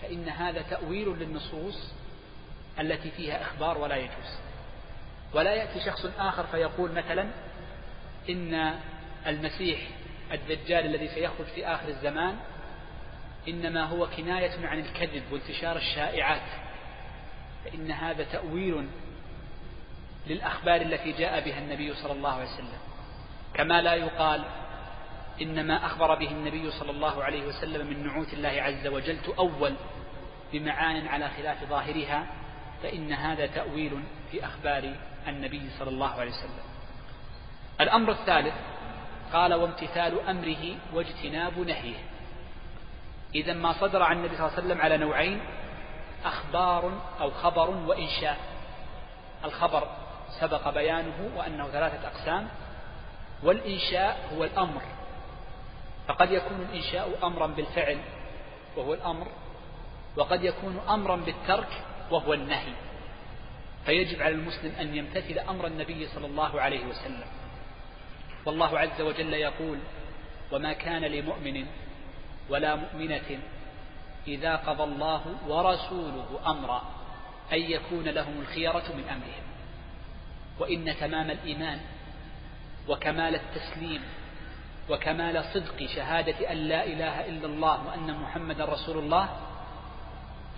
فإن هذا تأويل للنصوص التي فيها إخبار ولا يجوز. ولا يأتي شخص آخر فيقول مثلا إن المسيح الدجال الذي سيخرج في آخر الزمان إنما هو كناية عن الكذب وانتشار الشائعات. فإن هذا تأويل للأخبار التي جاء بها النبي صلى الله عليه وسلم. كما لا يقال إنما أخبر به النبي صلى الله عليه وسلم من نعوت الله عز وجل تؤول بمعان على خلاف ظاهرها فإن هذا تأويل في أخبار النبي صلى الله عليه وسلم. الأمر الثالث قال وامتثال أمره واجتناب نهيه. إذا ما صدر عن النبي صلى الله عليه وسلم على نوعين أخبار أو خبر وإنشاء. الخبر سبق بيانه وأنه ثلاثة أقسام. والإنشاء هو الأمر. فقد يكون الإنشاء أمرا بالفعل وهو الأمر وقد يكون أمرا بالترك وهو النهي. فيجب على المسلم أن يمتثل أمر النبي صلى الله عليه وسلم. والله عز وجل يقول وما كان لمؤمن ولا مؤمنة إذا قضى الله ورسوله أمرا أن يكون لهم الخيرة من أمرهم. وإن تمام الإيمان وكمال التسليم وكمال صدق شهادة أن لا إله إلا الله وأن محمدا رسول الله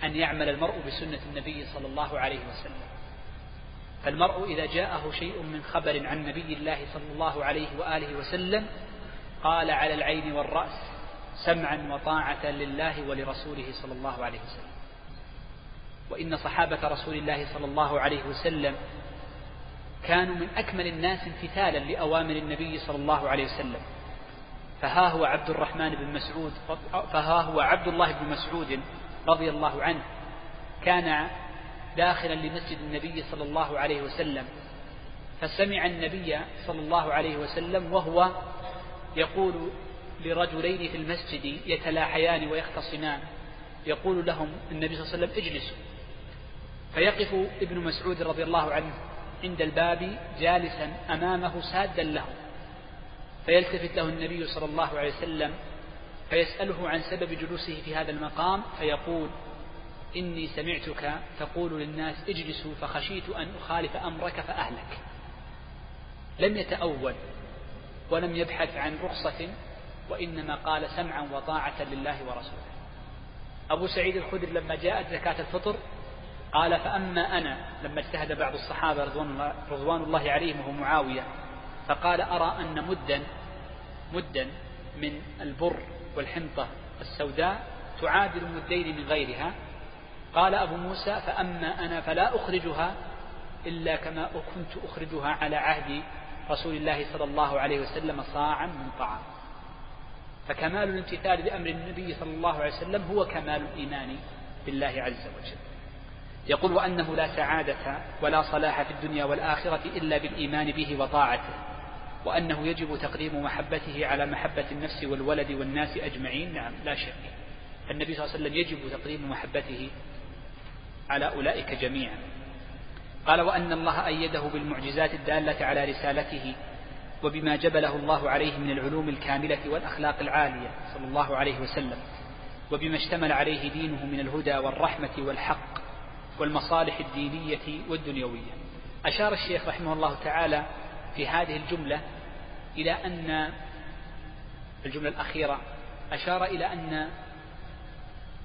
أن يعمل المرء بسنة النبي صلى الله عليه وسلم. فالمرء إذا جاءه شيء من خبر عن نبي الله صلى الله عليه وآله وسلم قال على العين والرأس سمعا وطاعة لله ولرسوله صلى الله عليه وسلم. وإن صحابة رسول الله صلى الله عليه وسلم كانوا من أكمل الناس امتثالا لأوامر النبي صلى الله عليه وسلم. فها هو عبد الرحمن بن مسعود فها هو عبد الله بن مسعود رضي الله عنه. كان داخلا لمسجد النبي صلى الله عليه وسلم. فسمع النبي صلى الله عليه وسلم وهو يقول لرجلين في المسجد يتلاحيان ويختصمان. يقول لهم النبي صلى الله عليه وسلم اجلسوا فيقف ابن مسعود رضي الله عنه عند الباب جالسا أمامه سادا له. فيلتفت له النبي صلى الله عليه وسلم فيسأله عن سبب جلوسه في هذا المقام فيقول إني سمعتك تقول للناس اجلسوا فخشيت أن أخالف أمرك فأهلك. لم يتأول ولم يبحث عن رخصة وإنما قال سمعا وطاعة لله ورسوله. أبو سعيد الخدري لما جاءت زكاة الفطر قال فأما أنا لما اجتهد بعض الصحابة رضوان الله عليهم وهو معاوية فقال أرى أن مدا مدا من البر والحنطة السوداء تعادل مدين من غيرها. قال أبو موسى فأما أنا فلا أخرجها إلا كما كنت أخرجها على عهد رسول الله صلى الله عليه وسلم صاعا من طعام. فكمال الامتثال لأمر النبي صلى الله عليه وسلم هو كمال الإيمان بالله عز وجل. يقول وأنه لا سعادة ولا صلاح في الدنيا والآخرة إلا بالإيمان به وطاعته وأنه يجب تقديم محبته على محبة النفس والولد والناس أجمعين. نعم لا شك. النبي صلى الله عليه وسلم يجب تقديم محبته على أولئك جميعا. قال وأن الله أيده بالمعجزات الدالة على رسالته وبما جبله الله عليه من العلوم الكاملة والأخلاق العالية صلى الله عليه وسلم. وبما اشتمل عليه دينه من الهدى والرحمة والحق والمصالح الدينية والدنيوية. أشار الشيخ رحمه الله تعالى في هذه الجملة إلى أن الجملة الأخيرة أشار إلى أن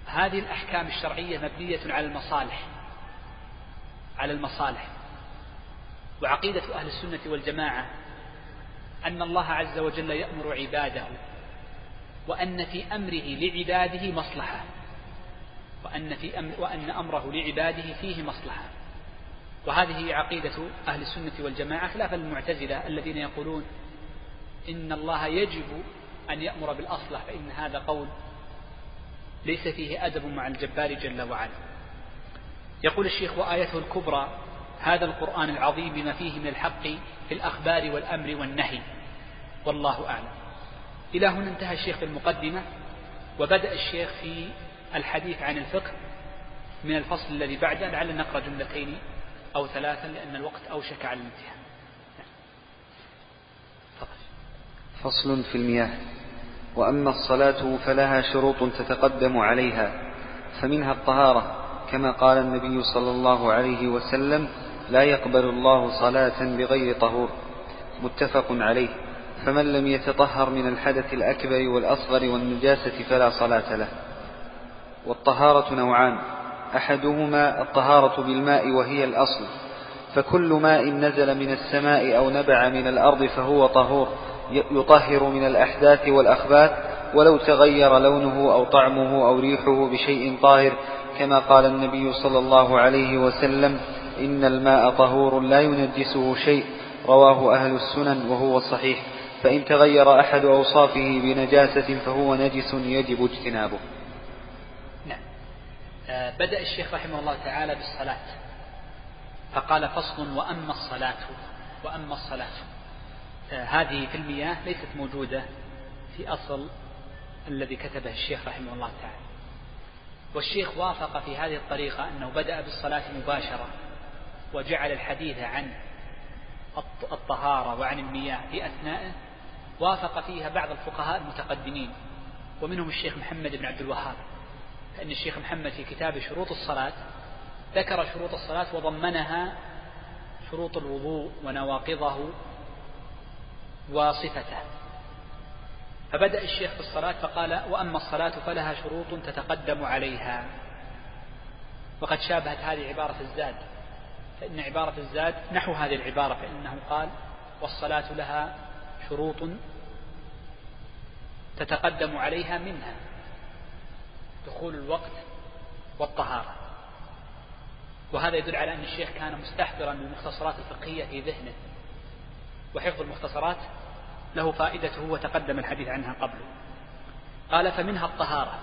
هذه الأحكام الشرعية مبنية على المصالح على المصالح. وعقيدة أهل السنة والجماعة أن الله عز وجل يأمر عباده وأن في أمره لعباده مصلحة وأن, في أمر وأن أمره لعباده فيه مصلحة. وهذه عقيدة أهل السنة والجماعة خلافا للمعتزلة الذين يقولون إن الله يجب أن يأمر بالأصلح فإن هذا قول ليس فيه أدب مع الجبار جل وعلا. يقول الشيخ وآيته الكبرى هذا القرآن العظيم بما فيه من الحق في الأخبار والأمر والنهي. والله أعلم. إلى هنا انتهى الشيخ في المقدمة وبدأ الشيخ في الحديث عن الفقه من الفصل الذي بعده. لعل نقرأ جملتين أو ثلاثا لأن الوقت أوشك على الانتهاء فصل في المياه. وأما الصلاة فلها شروط تتقدم عليها فمنها الطهارة كما قال النبي صلى الله عليه وسلم لا يقبل الله صلاة بغير طهور. متفق عليه. فمن لم يتطهر من الحدث الأكبر والأصغر والنجاسة فلا صلاة له. والطهارة نوعان. أحدهما الطهارة بالماء وهي الأصل. فكل ماء نزل من السماء أو نبع من الأرض فهو طهور يطهر من الأحداث والأخباث ولو تغير لونه أو طعمه أو ريحه بشيء طاهر كما قال النبي صلى الله عليه وسلم إن الماء طهور لا ينجسه شيء. رواه أهل السنن وهو صحيح. فإن تغير أحد أوصافه بنجاسة فهو نجس يجب اجتنابه. نعم. آه بدأ الشيخ رحمه الله تعالى بالصلاة. فقال فصل وأما الصلاة وأما الصلاة. آه هذه في المياه ليست موجودة في أصل الذي كتبه الشيخ رحمه الله تعالى. والشيخ وافق في هذه الطريقة أنه بدأ بالصلاة مباشرة. وجعل الحديث عن الطهارة وعن المياه في أثنائه وافق فيها بعض الفقهاء المتقدمين ومنهم الشيخ محمد بن عبد الوهاب. فإن الشيخ محمد في كتاب شروط الصلاة ذكر شروط الصلاة وضمنها شروط الوضوء ونواقضه وصفته. فبدأ الشيخ بالصلاة فقال وأما الصلاة فلها شروط تتقدم عليها. وقد شابهت هذه عبارة الزاد. فإن عبارة الزاد نحو هذه العبارة فإنه قال والصلاة لها شروط تتقدم عليها منها دخول الوقت والطهارة. وهذا يدل على أن الشيخ كان مستحضرا للمختصرات الفقهية في ذهنه وحفظ المختصرات له فائدته وتقدم الحديث عنها قبله. قال فمنها الطهارة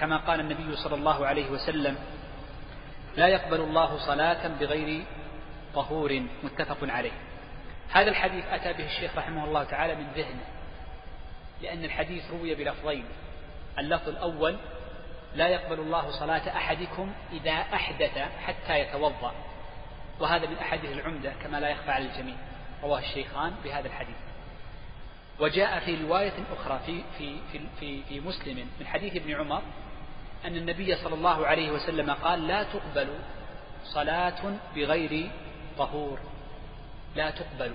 كما قال النبي صلى الله عليه وسلم لا يقبل الله صلاة بغير طهور متفق عليه. هذا الحديث أتى به الشيخ رحمه الله تعالى من ذهنه لأن الحديث روي بلفظين اللفظ الأول لا يقبل الله صلاة أحدكم إذا أحدث حتى يتوضأ وهذا من أحاديث العمدة كما لا يخفى على الجميع. رواه الشيخان بهذا الحديث. وجاء في رواية أخرى في في في في, في مسلم من حديث ابن عمر أن النبي صلى الله عليه وسلم قال لا تقبل صلاة بغير طهور. لا تقبل.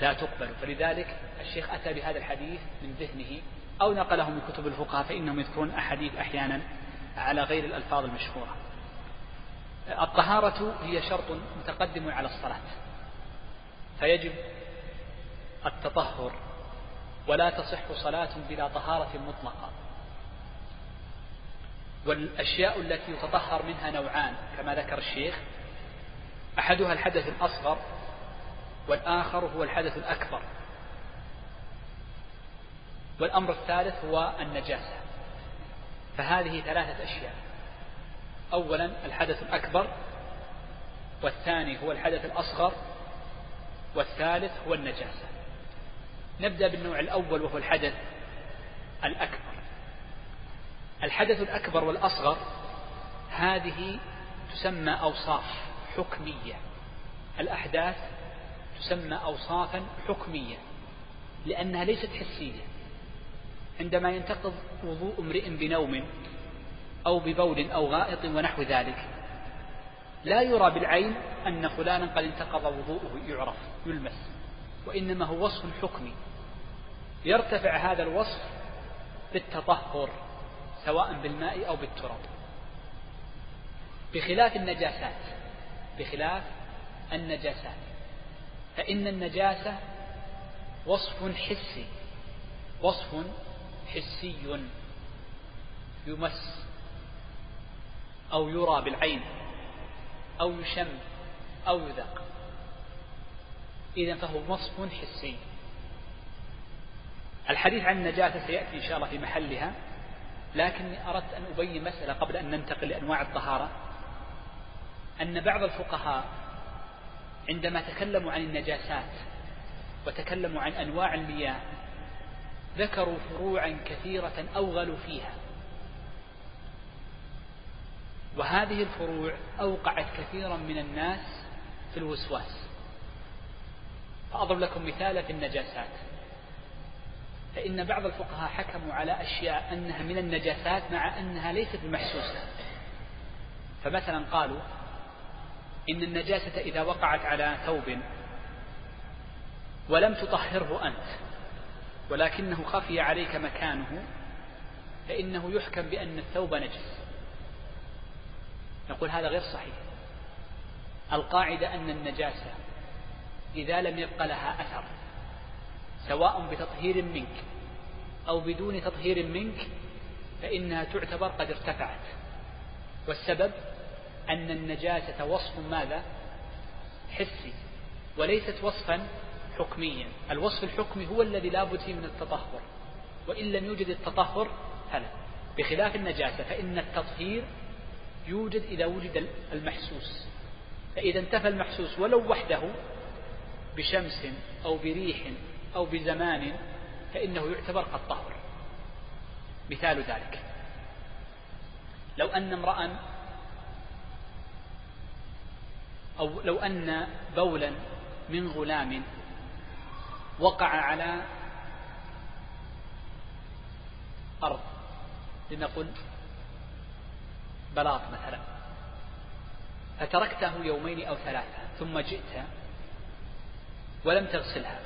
لا تقبل. فلذلك الشيخ أتى بهذا الحديث من ذهنه أو نقله من كتب الفقهاء فإنهم يذكرون أحاديث أحيانا على غير الألفاظ المشهورة. الطهارة هي شرط متقدم على الصلاة. فيجب التطهر. ولا تصح صلاة بلا طهارة مطلقة. والأشياء التي يتطهر منها نوعان كما ذكر الشيخ. أحدها الحدث الأصغر والآخر هو الحدث الأكبر. والأمر الثالث هو النجاسة. فهذه ثلاثة أشياء. أولا الحدث الأكبر والثاني هو الحدث الأصغر والثالث هو النجاسة. نبدأ بالنوع الأول وهو الحدث الأكبر. الحدث الأكبر والأصغر هذه تسمى أوصاف حكمية. الأحداث تسمى أوصافا حكمية لأنها ليست حسية. عندما ينتقض وضوء امرئ بنوم أو ببول أو غائط ونحو ذلك لا يرى بالعين أن فلانا قد انتقض وضوءه يعرف يلمس وإنما هو وصف حكمي. يرتفع هذا الوصف بالتطهر. سواء بالماء أو بالتراب. بخلاف النجاسات بخلاف النجاسات. فإن النجاسة وصف حسي وصف حسي يمس أو يرى بالعين أو يشم أو يذاق. إذا فهو وصف حسي. الحديث عن النجاسة سيأتي إن شاء الله في محلها. لكني أردت أن أبين مسألة قبل أن ننتقل لأنواع الطهارة. أن بعض الفقهاء عندما تكلموا عن النجاسات وتكلموا عن أنواع المياه ذكروا فروعا كثيرة أوغلوا فيها. وهذه الفروع أوقعت كثيرا من الناس في الوسواس. فأضرب لكم مثالا في النجاسات. فإن بعض الفقهاء حكموا على أشياء أنها من النجاسات مع أنها ليست بمحسوسة فمثلا قالوا إن النجاسة إذا وقعت على ثوب ولم تطهره أنت ولكنه خفي عليك مكانه فإنه يحكم بأن الثوب نجس. نقول هذا غير صحيح. القاعدة أن النجاسة إذا لم يبق لها أثر سواء بتطهير منك أو بدون تطهير منك فإنها تعتبر قد ارتفعت. والسبب أن النجاسة وصف ماذا؟ حسي وليست وصفا حكميا. الوصف الحكمي هو الذي لا بد فيه من التطهر وإن لم يوجد التطهر فلا. بخلاف النجاسة فإن التطهير يوجد إذا وجد المحسوس. فإذا انتفى المحسوس ولو وحده بشمس أو بريح أو بزمان فإنه يعتبر قد طهر. مثال ذلك. لو أن امرأ أو لو أن بولا من غلام وقع على أرض لنقل بلاط مثلا فتركته يومين أو ثلاثة ثم جئت ولم تغسلها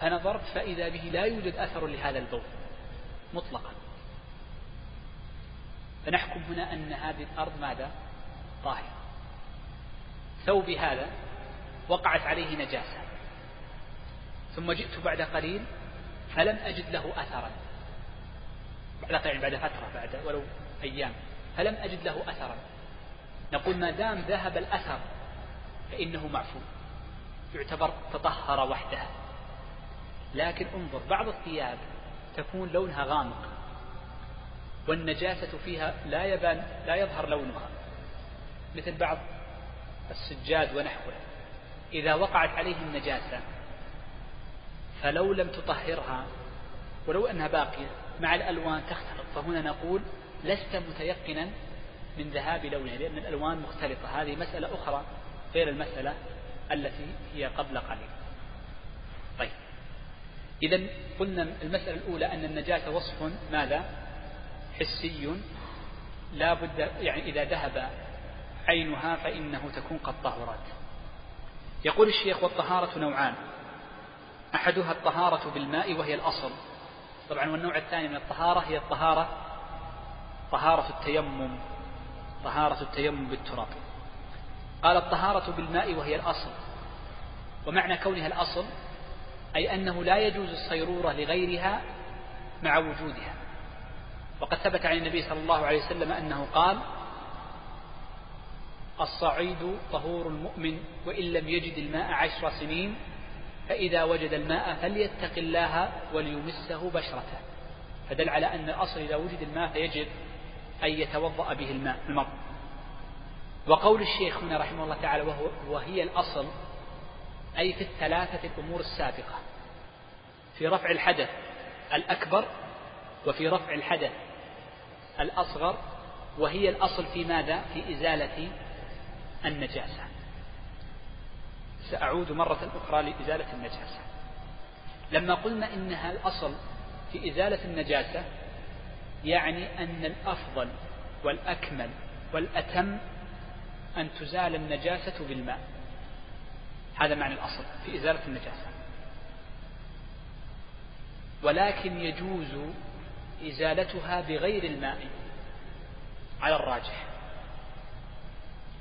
فنظرت فإذا به لا يوجد أثر لهذا البول مطلقا. فنحكم هنا أن هذه الأرض ماذا؟ طاهرة. ثوبي هذا وقعت عليه نجاسة. ثم جئت بعد قليل فلم أجد له أثرا. بعد قليل بعد فترة بعد ولو أيام. فلم أجد له أثرا. نقول ما دام ذهب الأثر فإنه معفو. يعتبر تطهر وحده. لكن انظر بعض الثياب تكون لونها غامق والنجاسة فيها لا يبان لا يظهر لونها مثل بعض السجاد ونحوه. إذا وقعت عليه النجاسة فلو لم تطهرها ولو أنها باقية مع الألوان تختلط. فهنا نقول لست متيقنا من ذهاب لونها لأن الألوان مختلطة. هذه مسألة أخرى غير المسألة التي هي قبل قليل. طيب. إذا قلنا المسألة الأولى أن النجاسة وصف ماذا؟ حسي لا بد يعني إذا ذهب عينها فإنه تكون قد طهرت. يقول الشيخ والطهارة نوعان. أحدها الطهارة بالماء وهي الأصل. طبعا والنوع الثاني من الطهارة هي الطهارة طهارة التيمم طهارة التيمم بالتراب. قال الطهارة بالماء وهي الأصل. ومعنى كونها الأصل أي أنه لا يجوز الصيرورة لغيرها مع وجودها. وقد ثبت عن النبي صلى الله عليه وسلم أنه قال الصعيد طهور المؤمن وإن لم يجد الماء عشر سنين فإذا وجد الماء فليتق الله وليمسه بشرته. فدل على أن الأصل إذا وجد الماء فيجب أن يتوضأ به الماء المرء. وقول الشيخ هنا رحمه الله تعالى وهو وهي الأصل أي في الثلاثة الأمور السابقة. في رفع الحدث الأكبر وفي رفع الحدث الأصغر وهي الأصل في ماذا؟ في إزالة النجاسة. سأعود مرة أخرى لإزالة النجاسة. لما قلنا إنها الأصل في إزالة النجاسة يعني أن الأفضل والأكمل والأتم أن تزال النجاسة بالماء. هذا معنى الأصل في إزالة النجاسة. ولكن يجوز إزالتها بغير الماء على الراجح.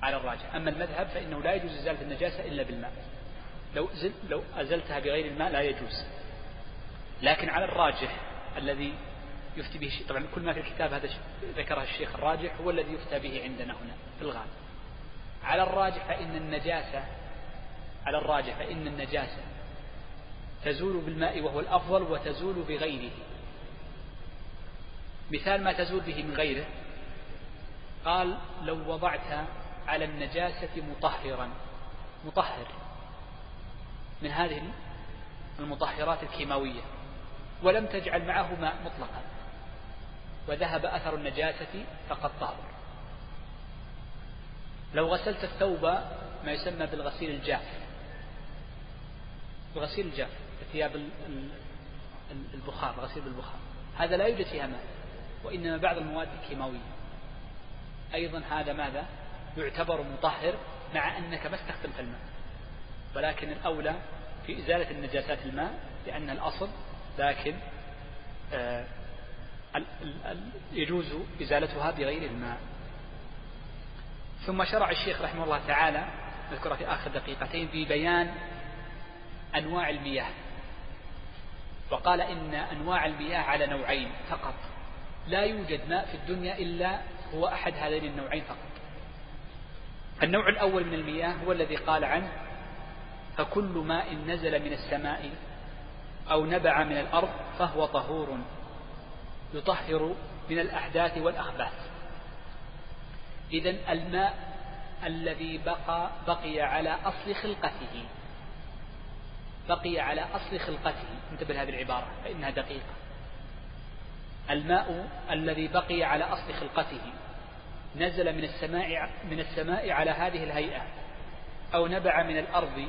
على الراجح. أما المذهب فإنه لا يجوز إزالة النجاسة إلا بالماء. لو لو أزلتها بغير الماء لا يجوز. لكن على الراجح الذي يفتي به طبعا كل ما في الكتاب هذا ذكره الشيخ الراجح هو الذي يفتى به عندنا هنا في الغالب. على الراجح فإن النجاسة على الراجح فإن النجاسة تزول بالماء وهو الأفضل وتزول بغيره. مثال ما تزول به من غيره قال لو وضعت على النجاسة مطهرا. مطهر. من هذه المطهرات الكيماوية. ولم تجعل معه ماء مطلقا. وذهب أثر النجاسة فقد طهر لو غسلت الثوب ما يسمى بالغسيل الجاف. الغسيل الجاف ثياب البخار غسيل بالبخار هذا لا يوجد فيها ماء وإنما بعض المواد الكيماوية. أيضا هذا ماذا؟ يعتبر مطهر مع أنك ما استخدمت الماء. ولكن الأولى في إزالة النجاسات الماء لأن الأصل لكن آه، يجوز إزالتها بغير الماء. ثم شرع الشيخ رحمه الله تعالى نذكر في آخر دقيقتين في بيان أنواع المياه. وقال إن أنواع المياه على نوعين فقط. لا يوجد ماء في الدنيا إلا هو أحد هذين النوعين فقط. النوع الأول من المياه هو الذي قال عنه فكل ماء نزل من السماء أو نبع من الأرض فهو طهور يطهر من الأحداث والأخباث. إذا الماء الذي بقى بقي على أصل خلقته. بقي على أصل خلقته. انتبه لهذه العبارة فإنها دقيقة. الماء الذي بقي على أصل خلقته نزل من السماء من السماء على هذه الهيئة أو نبع من الأرض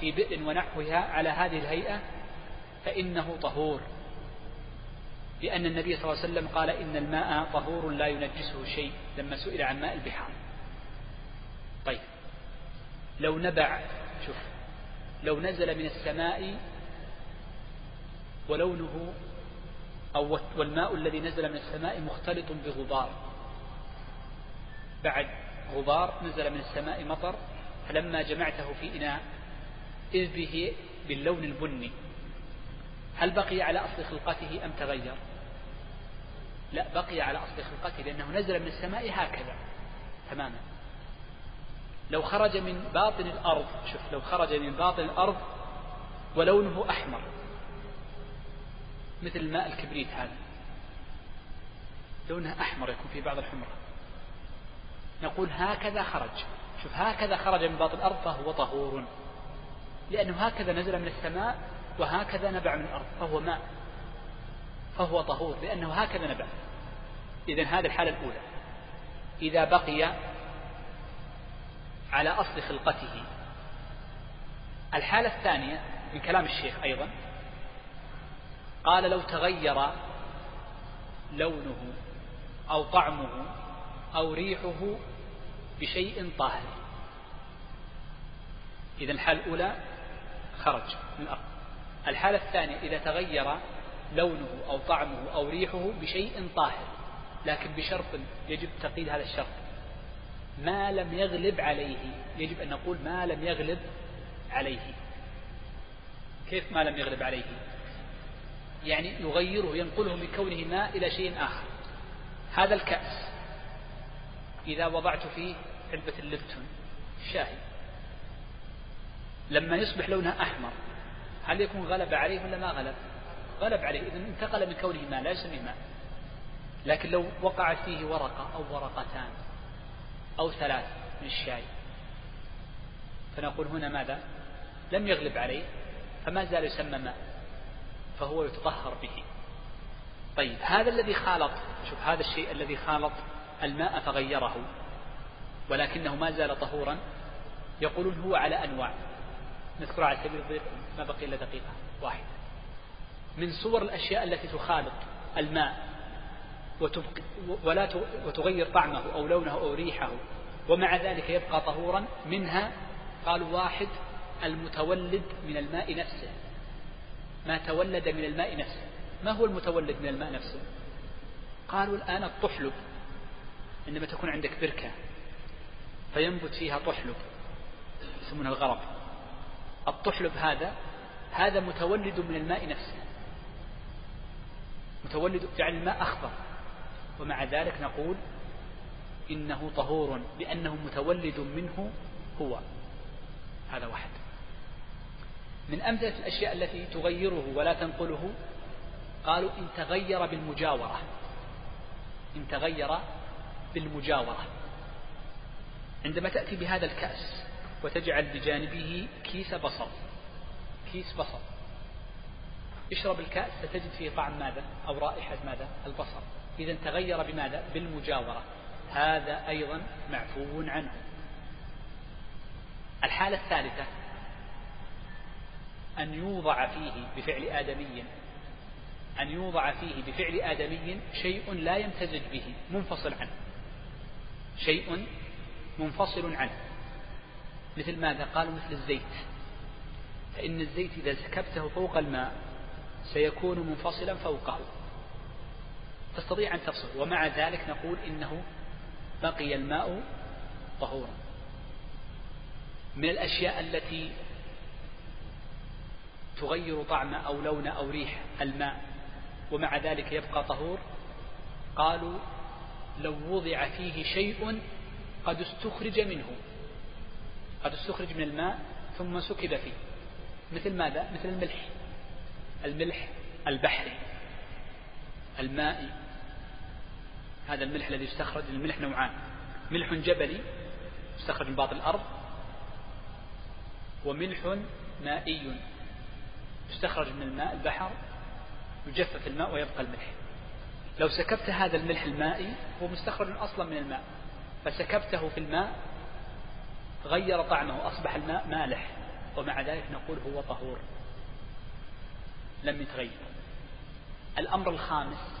في بئر ونحوها على هذه الهيئة فإنه طهور. لأن النبي صلى الله عليه وسلم قال إن الماء طهور لا ينجسه شيء لما سئل عن ماء البحار. طيب. لو نبع لو نزل من السماء ولونه أو والماء الذي نزل من السماء مختلط بغبار. بعد غبار نزل من السماء مطر فلما جمعته في إناء إذ به باللون البني. هل بقي على أصل خلقته أم تغير؟ لا بقي على أصل خلقته لأنه نزل من السماء هكذا تماما. لو خرج من باطن الأرض شوف لو خرج من باطن الأرض ولونه أحمر مثل ماء الكبريت هذا. لونها أحمر يكون في بعض الحمرة نقول هكذا خرج. شوف هكذا خرج من باطن الأرض فهو طهور. لأنه هكذا نزل من السماء وهكذا نبع من الأرض فهو ماء. فهو طهور لأنه هكذا نبع. إذا هذه الحالة الأولى. إذا بقي على أصل خلقته. الحالة الثانية من كلام الشيخ أيضا قال لو تغير لونه أو طعمه أو ريحه بشيء طاهر. إذا الحالة الأولى خرج من الأرض. الحالة الثانية إذا تغير لونه أو طعمه أو ريحه بشيء طاهر لكن بشرط يجب تقييد هذا الشرط. ما لم يغلب عليه. يجب أن نقول ما لم يغلب عليه. كيف ما لم يغلب عليه؟ يعني يغيره ينقله من كونه ماء إلى شيء آخر. هذا الكأس. إذا وضعت فيه علبة اللبتون. شاهي لما يصبح لونها أحمر هل يكون غلب عليه ولا ما غلب؟ غلب عليه. إذا انتقل من كونه ماء لا يسميه ماء لكن لو وقعت فيه ورقة أو ورقتان أو ثلاث من الشاي. فنقول هنا ماذا؟ لم يغلب عليه فما زال يسمى ماء فهو يتطهر به. طيب هذا الذي خالط شوف هذا الشيء الذي خالط الماء فغيره ولكنه ما زال طهورا يقولون هو على أنواع. نذكر على سبيل الضيق ما بقي إلا دقيقة واحدة. من صور الأشياء التي تخالط الماء ولا وتغير طعمه أو لونه أو ريحه ومع ذلك يبقى طهورا منها قالوا واحد المتولد من الماء نفسه. ما تولد من الماء نفسه. ما هو المتولد من الماء نفسه؟ قالوا الآن الطحلب عندما تكون عندك بركة فينبت فيها طحلب يسمونها الغرب الطحلب هذا هذا متولد من الماء نفسه. متولد جعل الماء أخضر. ومع ذلك نقول إنه طهور لأنه متولد منه هو. هذا واحد. من أمثلة الأشياء التي تغيره ولا تنقله قالوا إن تغير بالمجاورة. إن تغير بالمجاورة. عندما تأتي بهذا الكأس وتجعل بجانبه كيس بصل كيس بصل. اشرب الكأس ستجد فيه طعم ماذا؟ أو رائحة ماذا؟ البصل. إذا تغير بماذا؟ بالمجاورة. هذا أيضا معفو عنه. الحالة الثالثة أن يوضع فيه بفعل آدمي أن يوضع فيه بفعل آدمي شيء لا يمتزج به منفصل عنه. شيء منفصل عنه. مثل ماذا؟ قالوا مثل الزيت. فإن الزيت إذا سكبته فوق الماء سيكون منفصلا فوقه. تستطيع أن تفصل. ومع ذلك نقول إنه بقي الماء طهورا. من الأشياء التي تغير طعم أو لون أو ريح الماء ومع ذلك يبقى طهور قالوا لو وضع فيه شيء قد استخرج منه قد استخرج من الماء ثم سكب فيه. مثل ماذا؟ مثل الملح. الملح البحري. المائي هذا الملح الذي يستخرج الملح نوعان. ملح جبلي يستخرج من باطن الأرض وملح مائي يستخرج من الماء البحر يجفف الماء ويبقى الملح. لو سكبت هذا الملح المائي هو مستخرج أصلا من الماء. فسكبته في الماء غير طعمه أصبح الماء مالح. ومع ذلك نقول هو طهور. لم يتغير. الأمر الخامس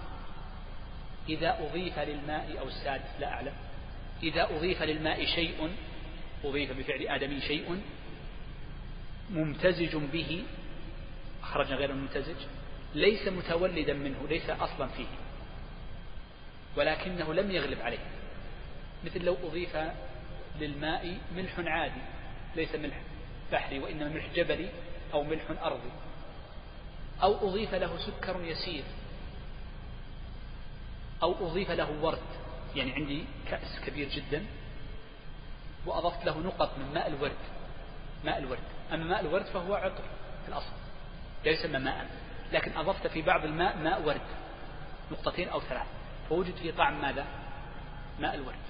إذا أضيف للماء أو السادس لا أعلم. إذا أضيف للماء شيء أضيف بفعل آدمي شيء ممتزج به أخرجنا غير الممتزج ليس متولدا منه ليس أصلا فيه ولكنه لم يغلب عليه. مثل لو أضيف للماء ملح عادي ليس ملح بحري وإنما ملح جبلي أو ملح أرضي. أو أضيف له سكر يسير. أو أضيف له ورد. يعني عندي كأس كبير جدا. وأضفت له نقط من ماء الورد. ماء الورد. أما ماء الورد فهو عطر في الأصل. لا يسمى ماء. لكن أضفت في بعض الماء ماء ورد. نقطتين أو ثلاث. فوجد فيه طعم ماذا؟ ماء الورد.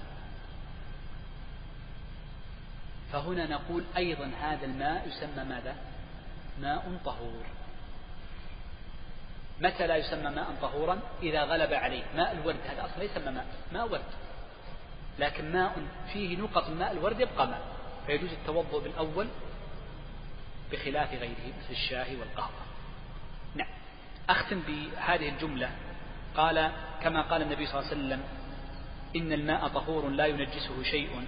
فهنا نقول أيضا هذا الماء يسمى ماذا؟ ماء طهور. متى لا يسمى ماء طهورا؟ إذا غلب عليه. ماء الورد هذا أصلا ليس ماء ماء ورد. لكن ماء فيه نقط ماء الورد يبقى ماء. فيجوز التوضؤ بالأول بخلاف غيره مثل الشاي والقهوة. نعم. أختم بهذه الجملة. قال كما قال النبي صلى الله عليه وسلم إن الماء طهور لا ينجسه شيء.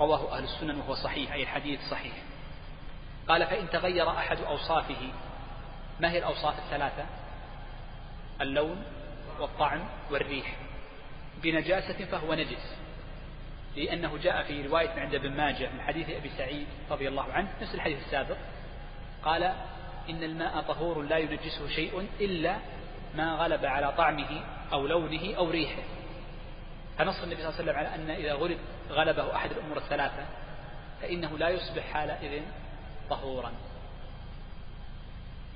رواه أهل السنن وهو صحيح أي الحديث صحيح. قال فإن تغير أحد أوصافه ما هي الأوصاف الثلاثة؟ اللون والطعم والريح بنجاسة فهو نجس لأنه جاء في رواية عند ابن ماجه من حديث أبي سعيد رضي الله عنه نفس الحديث السابق قال إن الماء طهور لا ينجسه شيء إلا ما غلب على طعمه أو لونه أو ريحه. فنص النبي صلى الله عليه وسلم على أن إذا غلب غلبه أحد الأمور الثلاثة فإنه لا يصبح حالئذ طهورا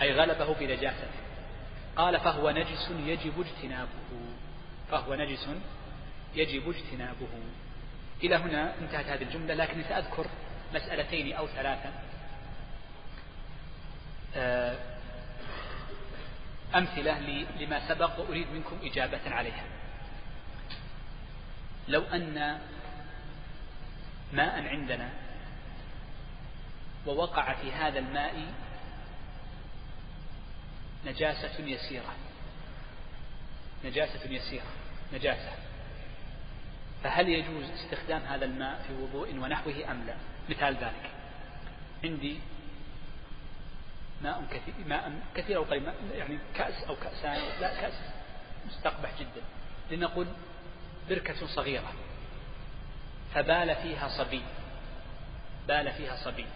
أي غلبه بنجاسته قال فهو نجس يجب اجتنابه. فهو نجس يجب اجتنابه. إلى هنا انتهت هذه الجملة لكني سأذكر مسألتين أو ثلاثة. آه، أمثلة لما سبق وأريد منكم إجابة عليها. لو أن ماء عندنا ووقع في هذا الماء نجاسة يسيرة. نجاسة يسيرة. نجاسة. فهل يجوز استخدام هذا الماء في وضوء ونحوه أم لا؟ مثال ذلك. عندي ماء كثير ماء كثير أو قليل يعني كأس أو كأسان لا كأس مستقبح جدا. لنقول بركة صغيرة. فبال فيها صبي. بال فيها صبي.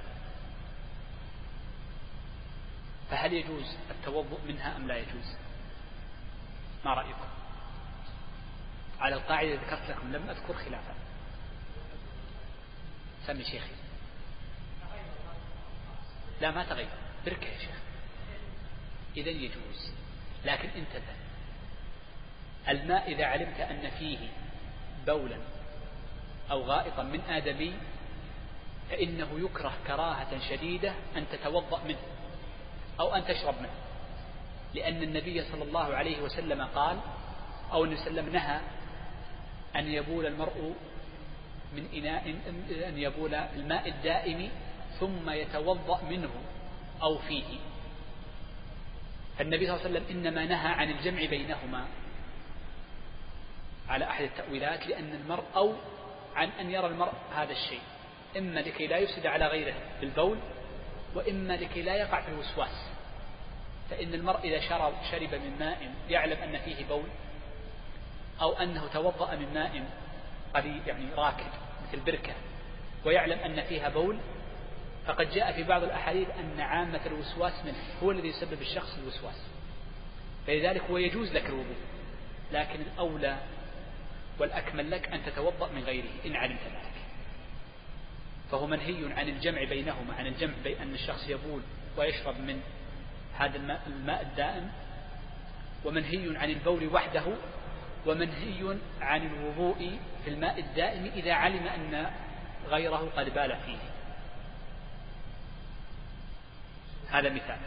فهل يجوز التوضؤ منها أم لا يجوز؟ ما رأيكم؟ على القاعدة ذكرت لكم لم أذكر خلافا. سمي شيخي. لا ما تغير. بركة يا شيخ. إذا يجوز. لكن انتبه. الماء إذا علمت أن فيه بولا أو غائطا من آدمي فإنه يكره كراهة شديدة أن تتوضأ منه. أو أن تشرب منه. لأن النبي صلى الله عليه وسلم قال أو النبي صلى الله عليه وسلم نهى أن يبول المرء من إناء أن يبول الماء الدائم ثم يتوضأ منه أو فيه. فالنبي صلى الله عليه وسلم إنما نهى عن الجمع بينهما على أحد التأويلات لأن المرء أو عن أن يرى المرء هذا الشيء. إما لكي لا يفسد على غيره بالبول وإما لكي لا يقع في الوسواس فإن المرء إذا شرب, شرب من ماء يعلم أن فيه بول أو أنه توضأ من ماء قليل يعني راكد مثل بركة ويعلم أن فيها بول فقد جاء في بعض الأحاديث أن عامة الوسواس منه هو الذي يسبب الشخص الوسواس. فلذلك هو يجوز لك الوضوء لكن الأولى والأكمل لك أن تتوضأ من غيره إن علمت ذلك. فهو منهي عن الجمع بينهما عن الجمع بين أن الشخص يبول ويشرب من هذا الماء, الماء الدائم ومنهي عن البول وحده ومنهي عن الوضوء في الماء الدائم إذا علم أن غيره قد بال فيه. هذا مثال.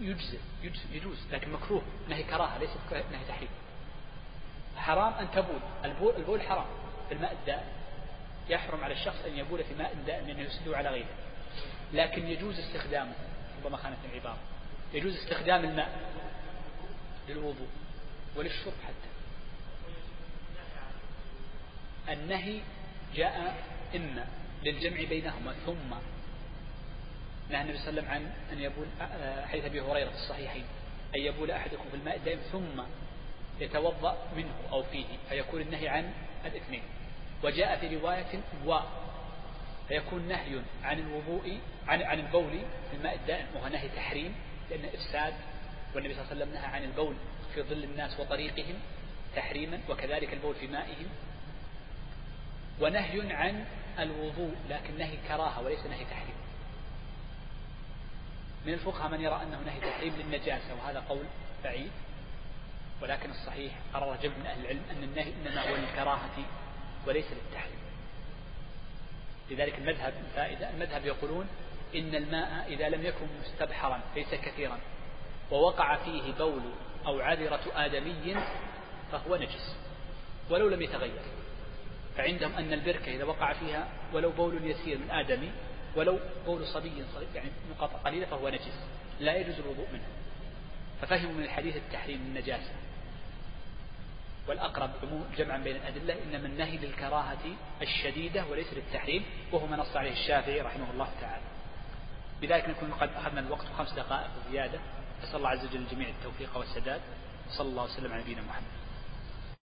يجزئ يجوز لكن مكروه نهي كراهة ليس نهي تحريم. حرام أن تبول. البول, البول حرام. في الماء الدائم. يحرم على الشخص أن يبول في ماء دائم لأنه يسده على غيره. لكن يجوز استخدامه. ربما خانت العبارة. يجوز استخدام الماء للوضوء وللشرب حتى. النهي جاء إما للجمع بينهما ثم نهى النبي صلى الله عليه وسلم عن أن يبول حيث أبي هريرة في الصحيحين أن يبول أحدكم في الماء الدائم ثم يتوضأ منه أو فيه فيكون النهي عن الاثنين وجاء في رواية و فيكون نهي عن الوضوء عن عن البول في الماء الدائم وهو نهي تحريم لأن إفساد والنبي صلى الله عليه وسلم نهى عن البول في ظل الناس وطريقهم تحريما وكذلك البول في مائهم. ونهي عن الوضوء لكن نهي كراهة وليس نهي تحريم. من الفقهاء من يرى أنه نهي تحريم للنجاسة وهذا قول بعيد. ولكن الصحيح قرر جمع من أهل العلم أن النهي إنما هو للكراهة وليس للتحريم. لذلك المذهب الفائدة المذهب يقولون إن الماء إذا لم يكن مستبحرا ليس كثيرا ووقع فيه بول أو عذرة آدمي فهو نجس ولو لم يتغير. فعندهم أن البركة إذا وقع فيها ولو بول يسير من آدمي ولو بول صبي صغير يعني نقاط قليلة فهو نجس لا يجوز الوضوء منه. ففهموا من الحديث التحريم النجاسة. والأقرب جمعا بين الأدلة إنما النهي للكراهة الشديدة وليس للتحريم وهو ما نص عليه الشافعي رحمه الله تعالى. بذلك نكون قد أخذنا الوقت خمس دقائق زيادة. أسأل الله عز وجل الجميع التوفيق والسداد. صلى الله وسلم على نبينا محمد.